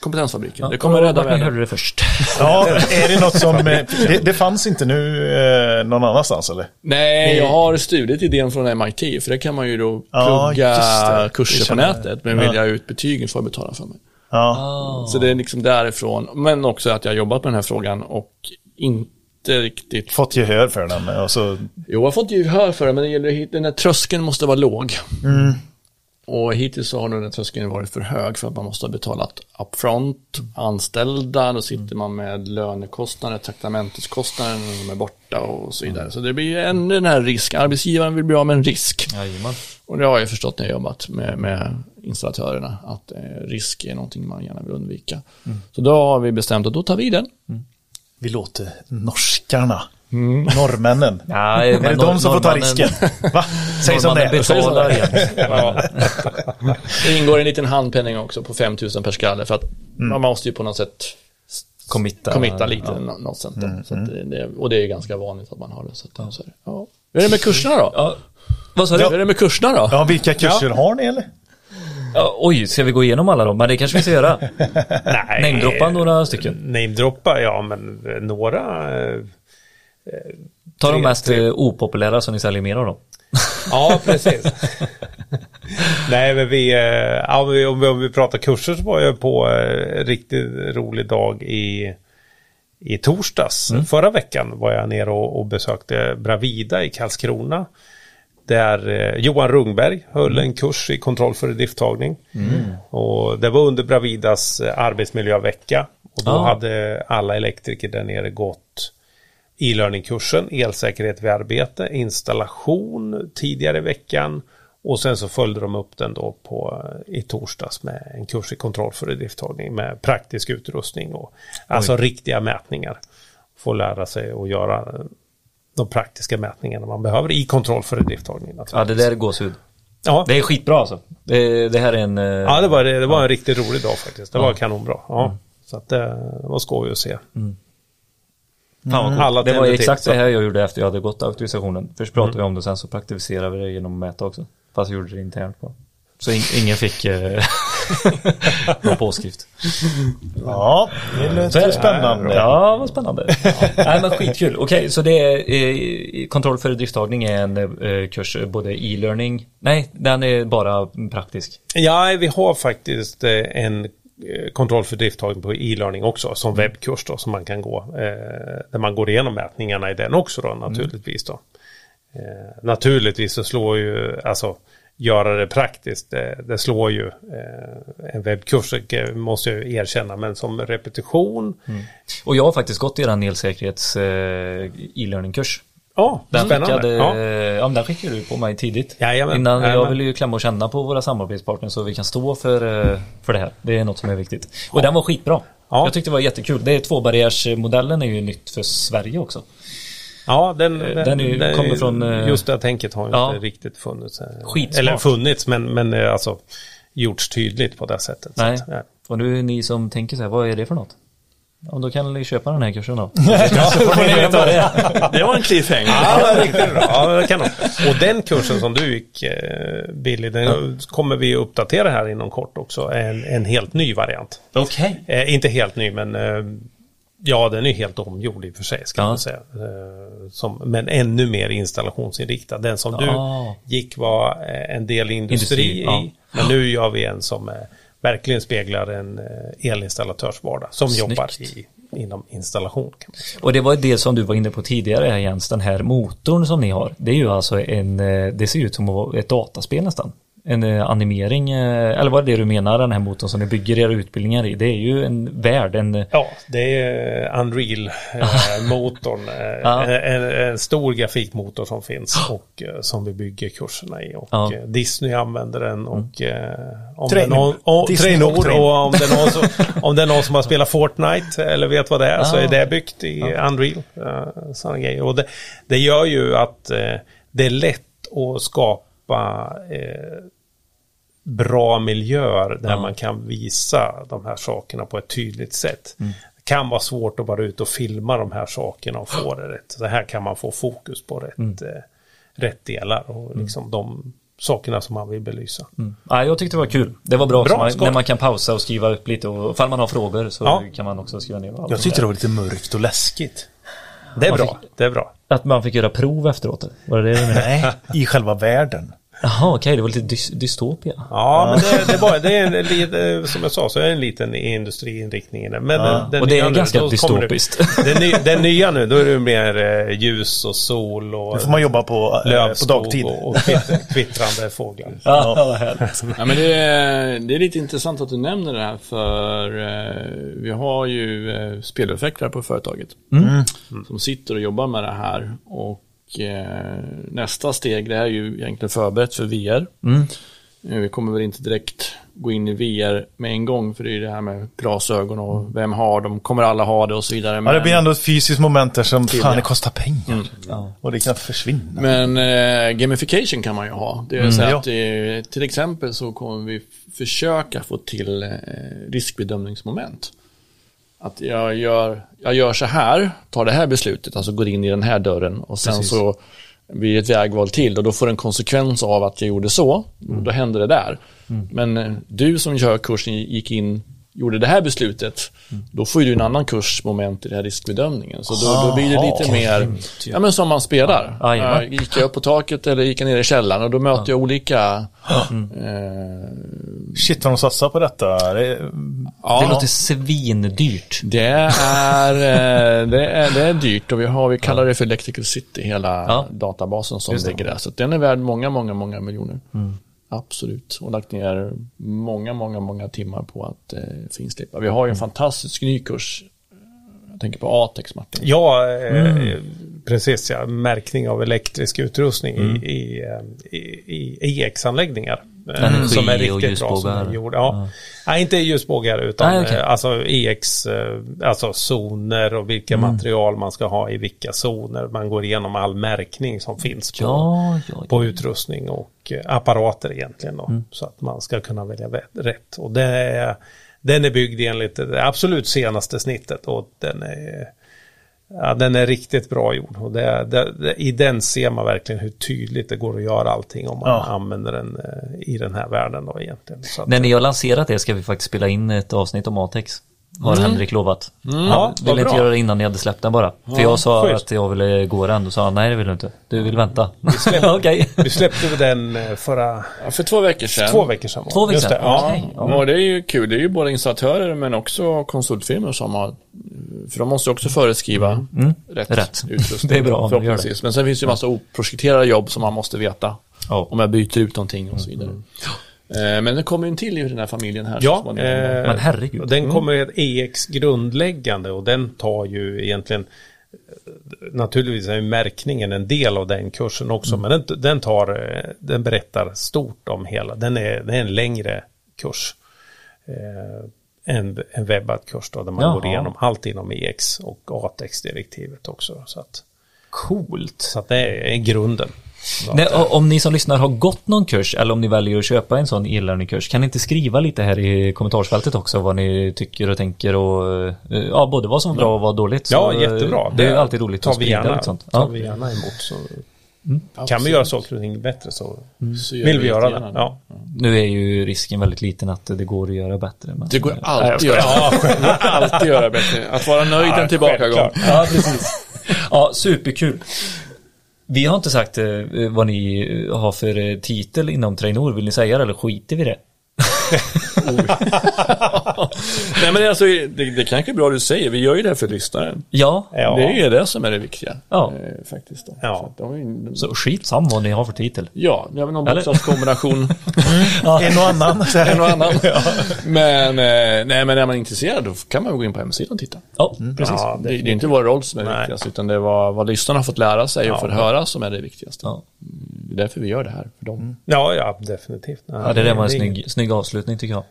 kompetensfabriken. Ja, det kommer rädda världen. hörde det först. Ja, är det något som... Det, det fanns inte nu eh, någon annanstans eller? Nej, jag har stulit idén från MIT, för det kan man ju då Ja, plugga. Det kurser på nätet, men vill jag ut betygen får jag betala för mig. Ja. Så det är liksom därifrån, men också att jag har jobbat med den här frågan och inte riktigt... Fått gehör för den. Och så, Jo, jag har fått gehör för det, men det gäller, den här tröskeln måste vara låg. Och hittills så har den tröskeln varit för hög för att man måste ha betalat upfront, anställda, då sitter man med lönekostnader, traktamenteskostnader när de är borta och så vidare. Så det blir ju ännu den här risk, arbetsgivaren vill bli av med en risk. Jajamän. Och det har jag förstått när jag jobbat med, med installatörerna, att eh, risk är någonting man gärna vill undvika. Så då har vi bestämt att då tar vi den. Vi låter norskarna Norrmännen. Ja, Är det de som får ta risken? Va? Säg som det är. betalar igen. Det ingår en liten handpenning också på 5 000 per skalle för att man måste ju på något sätt Committa. committa lite Ja. nå- något sånt där. Så att det, det, och det är ganska vanligt att man har det. Så att, så är det. Ja. Hur är det med kurserna då? Ja. Vad sa du? Hur är det med kurserna då? Ja, vilka kurser har ni eller? Oj, ska vi gå igenom alla då? Men det kanske vi ska göra. Nej. Namedroppa några stycken. Namedroppa, ja men eh, några. eh, Ta de mest tre. eh, opopulära som ni säljer mer av då. Ja, precis. Nej, men vi, eh, ja, om, vi, om vi pratar kurser så var jag på en riktigt rolig dag i, i torsdags. Förra veckan var jag nere och, och besökte Bravida i Karlskrona. Där eh, Johan Rungberg höll en kurs i kontroll för drifttagning. Och det var under Bravidas eh, arbetsmiljövecka. Och då Ah. hade alla elektriker där nere gått e-learning-kursen, elsäkerhet vid arbete, installation tidigare i veckan och sen så följde de upp den då på, i torsdags med en kurs i kontroll för drifttagning med praktisk utrustning och alltså riktiga mätningar. Få lära sig att göra de praktiska mätningarna man behöver i kontroll för drifttagning. Ja, det där är gåshud. Ja, Det är skitbra alltså. Det, det här är en... eh, ja det var, det var en riktigt rolig dag faktiskt. Det var kanonbra. Ja. Så att det, det var skoj att se. Vad coolt. Alla det var exakt till, det här jag gjorde efter jag hade gått auktorisationen. Först pratade vi om det, sen så praktiserade vi det genom att mäta också. Fast jag gjorde det internt bara. Så in, ingen fick någon påskrift. Ja, det låter spännande. Ja, vad spännande. Nej, men skitkul. Okej, så det är eh, kontroll för drifttagning är en eh, kurs, eh, både e-learning. Nej, den är bara praktisk. Ja, vi har faktiskt eh, en kontroll för drifttagning på e-learning också som webbkurs då som man kan gå. Där man går igenom mätningarna i den också då naturligtvis då. Eh, naturligtvis så slår ju, alltså göra det praktiskt, det, det slår ju eh, en webbkurs, eh, måste jag ju erkänna, men som repetition. Och jag har faktiskt gått den elsäkerhets eh, e-learning-kurs. Ja, Den spännande. skickade, ja. ja. men den skickade du på mig tidigt. Jajamän, Innan jag jajamän. vill ju klämma och känna på våra samarbetspartners så vi kan stå för, eh, för det här. Det är något som är viktigt. Och den var skitbra. Ja. Jag tyckte det var jättekul. Det är tvåbarriärsmodellen är ju nytt för Sverige också. Ja, den, Eh, den är ju- kommer från, eh, Just det tänket har ja. inte riktigt funnits. eh, Skitsmart. Eller funnits, men, men alltså gjorts tydligt på det sättet. Så Nej. att, ja. Och nu är ni som tänker så här, vad är det för något? Ja, då kan ni köpa den här kursen då. Det var en cliffhanger. Ja, riktigt bra. Ja, det kan de. Och den kursen som du gick, Billy, den kommer vi uppdatera här inom kort också. En, en helt ny variant. Okej. Eh, inte helt ny, men eh, ja, den är helt omgjord i och för sig, ska Ja. man säga. Eh, som, men ännu mer installationsinriktad. Den som du Ah. gick var eh, en del industri, Industri, ja. i. Men nu gör vi en som eh, verkligen speglar en elinstallatörs vardag. Som Snyggt. jobbar i, inom installation. Och det var det som du var inne på tidigare Jens, den här motorn som ni har. Det är ju alltså en, det ser ut som ett dataspel nästan. En eh, animering, eh, eller vad är det du menar den här motorn som ni bygger era utbildningar i? Det är ju en värld, en... Ja, det är Unreal-motorn. Ja. en, en stor grafikmotor som finns och eh, som vi bygger kurserna i. Och Ja. eh, Disney använder den och eh, om, Trainor. det är någon, och, Trainor, och om det, är någon som, om det är någon som har spelat Fortnite eller vet vad det är så Ja. är det byggt i Unreal. Sådana grejer. Och det, det gör ju att eh, det är lätt att skapa eh, bra miljöer där Ja. man kan visa de här sakerna på ett tydligt sätt. Mm. Det kan vara svårt att vara ute och filma de här sakerna och få det rätt. Så här kan man få fokus på rätt, Mm. eh, rätt delar och liksom de sakerna som man vill belysa. Mm. Ja, jag tyckte det var kul. Det var bra, Bra, man, när man kan pausa och skriva upp lite och ifall man har frågor så Ja. kan man också skriva ner allt Jag tyckte är. det var lite mörkt och läskigt. Det är Man bra. Det är bra. Att man fick göra prov efteråt, var det det? Nej, i själva världen. Jaha, okej, det var lite dys dystopia. Ja, men det, det, var, det är en, som jag sa, så är det en liten industriinriktning i det. Men den, den Och det är nu, ganska dystopiskt. Det, den, ny, den nya nu, då är det mer eh, ljus och sol och Då får man jobba på, eh, på dagtid. och, och kvitt, kvittrande fåglar. Ja, härligt. Ja, men det, är, det är lite intressant att du nämner det här för eh, vi har ju eh, spelutvecklare på företaget som sitter och jobbar med det här och eh, nästa steg det är ju egentligen förberett för VR. Mm. Eh, Vi kommer väl inte direkt gå in i VR med en gång, för det är ju det här med glasögon och vem har dem, kommer alla ha det och så vidare. Ja, det blir ändå ett fysiskt moment där som fan ja. det kostar pengar. Och det kan försvinna. Men eh, gamification kan man ju ha. Det vill säga ja. att eh, till exempel så kommer vi försöka få till eh, riskbedömningsmoment. Att jag gör, jag gör så här, tar det här beslutet, alltså går in i den här dörren och sen Precis. så blir det ett vägval till och då får en konsekvens av att jag gjorde så. Då händer det där. Men eh, du som kör kursen gick in, gjorde det här beslutet, då får ju du en annan kursmoment i den här riskbedömningen. Så då, då blir det lite mer, ja men som man spelar. Ja, jajamän. Eh, gick jag upp på taket eller gick jag ner i källaren och då möter jag olika eh, Shit vad de satsar på detta. Det, är- Ja. Det låter svindyrt. Det är, eh, det, är, det är dyrt och vi, har, vi kallar det för Electrical City, hela Ja. databasen som ligger där. Så den är värd många, många, många miljoner. Absolut. Och lagt ner många, många, många timmar på att eh, finslipa. Vi har ju en fantastisk ny kurs. Jag tänker på Atex, Martin. Ja, eh, precis ja. Märkning av elektrisk utrustning i, i, eh, i, i EX-anläggningar. eh, Energi som är och riktigt bra som ljusbågar. är gjord. Ja. Nej, inte ljusbågar utan Nej, eh, alltså EX, alltså zoner och vilka material man ska ha i vilka zoner. Man går igenom all märkning som finns på, Ja, ja, ja. på utrustning och apparater egentligen. Då, Så att man ska kunna välja vä- rätt. Och det är, den är byggd enligt det absolut senaste snittet och den är, ja, den är riktigt bra gjord. Och det, det, det, I den ser man verkligen hur tydligt det går att göra allting om man Ja. använder den eh, i den här världen då egentligen. Så att, När ni har lanserat det ska vi faktiskt spela in ett avsnitt om Atex. Har Henrik lovat. ja, Vill vad inte bra. göra det innan ni hade släppt den bara. För jag sa schysst. att jag ville gå den, då sa nej det vill du inte. Du vill vänta. Vi släppte väl den eh, förra Ja, för två veckor sedan. två veckor sedan. Två veckor Just det, sedan? Ja. Okej. Ja, och det är ju kul. Det är ju både installatörer men också konsultfirmor som har för de måste ju också föreskriva rätt, Rätt. utrustning. Det är bra om de gör det. Men sen finns det ju massa oprojekterade jobb som man måste veta. Ja. Om jag byter ut någonting och så vidare. Eh, Men det kommer ju en till i den här familjen här. Ja, eh, Men herregud. och den kommer ett EX grundläggande och den tar ju egentligen eh, Naturligtvis är märkningen en del av den kursen också men den, den tar eh, Den berättar stort om hela Den är, det är en längre kurs eh, En, en webbad kurs då där man Jaha. går igenom allt inom EX och ATEX-direktivet också så att, Coolt. så att det är grunden Nej, om ni som lyssnar har gått någon kurs eller om ni väljer att köpa en sån e-learning-kurs kan ni inte skriva lite här i kommentarsfältet också vad ni tycker och tänker och eh, ja, både vad som var bra och vad dåligt. Så, Ja, jättebra. Det är ju alltid roligt att vi sprida gärna, sånt. tar Ja. vi gärna emot. Så Mm. kan vi göra saker och ting bättre så Så gör vill vi göra det. Ja. Nu är ju risken väldigt liten att det går att göra bättre. Men... Det går alltid skojar. göra. Det alltid göra bättre. Att vara nöjd är en tillbakagång. Ja, precis. Ja, superkul. Vi har inte sagt eh, vad ni har för eh, titel inom Trainor. Vill ni säga det eller skiter vi i det? Nej men alltså, det, det kanske är bra du säger. Vi gör ju det här för lyssnaren. Ja, Ja. Det är ju det som är det viktiga. Ja. Eh, faktiskt. Då. Ja. Så de är ju- så skitsamma vad ni har för titel. Ja, det är väl någon bokstavskombination. En och annan. En och annan. Men, eh, nej, men är man intresserad då kan man gå in på hemsidan och titta. Ja, precis. Ja, Det, det är inte vår roll som är Nej. viktigast, utan det är vad, vad lyssnarna har fått lära sig och Ja. fått höra som är det viktigaste. Ja. Det är därför vi gör det här, för dem. Ja, ja, definitivt. Ja, det där var en snygg, snygg avslutning tycker jag.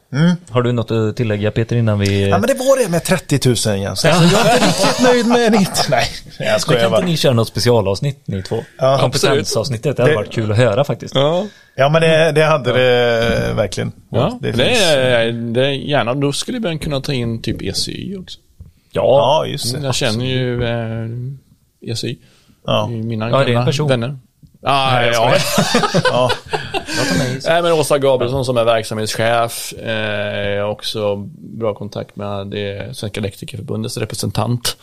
Har du något att tillägga Peter innan vi... Ja men det var det med 30 000 igen. Så jag är inte riktigt nöjd med ditt. Nej, jag Kan skojar inte bara. ni köra något specialavsnitt ni två? Ja, Kompetensavsnittet, det hade Det- varit kul att höra faktiskt. Ja, Ja men det, det hade det verkligen. ja. det Det, är, det är gärna, då skulle vi kunna ta in typ ECY också. Ja, just det. Jag känner ju eh, ECY. Ja. i Mina Ja, det är en person. vänner. Ah, jag ja, Ja. Nej, men Åsa Gabrielsson som är verksamhetschef, eh, också bra kontakt med det Svenska Elektrikerförbundets representant.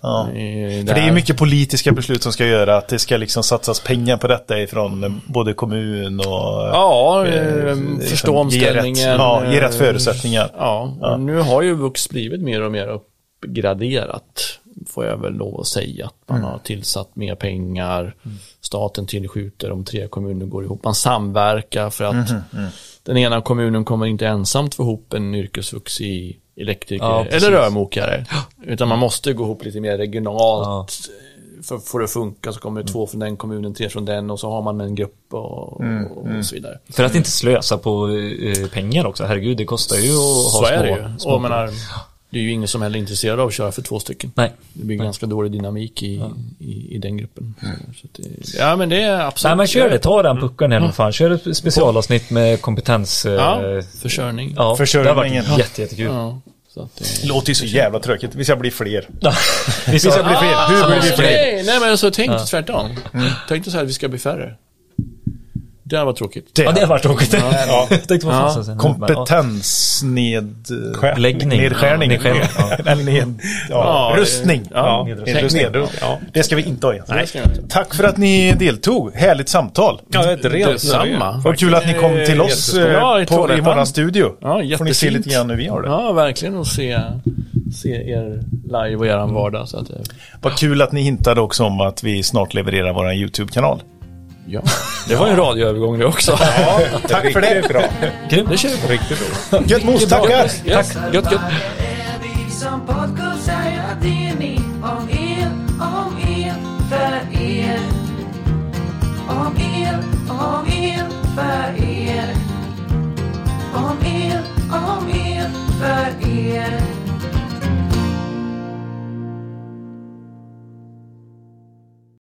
Ja. Eh, För det är ju mycket politiska beslut som ska göra att det ska liksom satsas pengar på detta ifrån både kommun och Ja, eh, eh, liksom förstå ge omställningen. rätt, ja, ge rätt förutsättningar. Ja, och nu har ju Vux blivit mer och mer uppgraderat, får jag väl lov att säga. Att man Mm. har tillsatt mer pengar, staten tillskjuter om tre kommuner går ihop. Man samverkar för att Mhm, den ena kommunen kommer inte ensamt få ihop en yrkesvux i elektriker Ja, eller rörmokare. Utan man måste gå ihop lite mer regionalt för att få det att funka så kommer det två från den kommunen, tre från den och så har man en grupp och, och så vidare. För att inte slösa på eh, pengar också. Herregud, det kostar ju att ha Så små. är det ju. små Och menar, det är ju ingen som heller är intresserad av att köra för två stycken. Nej. Det blir ganska dålig dynamik i, i, i den gruppen. Så att det, ja, men det är absolut. Nej men kör det, ta den pucken här nu fan. Kör ett specialavsnitt med kompetens... eh, Ja, försörjning. ja Försörjningen. Det har varit jätte, jättekul. Ja, det... Låter ju så jävla tråkigt. Vi ska bli fler. Vi ska bli fler. Hur blir vi fler? Nej, nej men alltså tänk tvärtom. Tänk dig så här att vi ska bli färre. Det hade varit tråkigt. Ja, det varit tråkigt. Ja. Jag tänkte vad fan Ja. ska jag säga nu? Kompetensned... Läggning. Nedskärning. Nedskärning, ja. Eller ned... Ja, Ja, rustning. ja, Nedrustning. nedrustning. Ja. Det ska vi inte ha igen. Nej, det ska vi inte. Tack för att ni deltog. Härligt samtal. Ja, ett rent Detsamma. Vad kul att ni kom till oss eh, Ja, i på, i våran studio. Ja, Får ni se jättefint. lite grann hur vi har det. Ja, verkligen att se, se er live och eran vardag. Så att, Vad kul att ni hintade också om att vi snart levererar våran YouTube-kanal. Ja, det var ju en radioövergång det också. Ja, tack för det. Bra. Det kör vi på. Riktigt bra. Gött mos, tackar! Yes. Gött, gött. som podcast säger det ni om er, om er, för er. Om er, om er, för er. Om er, om er, för er.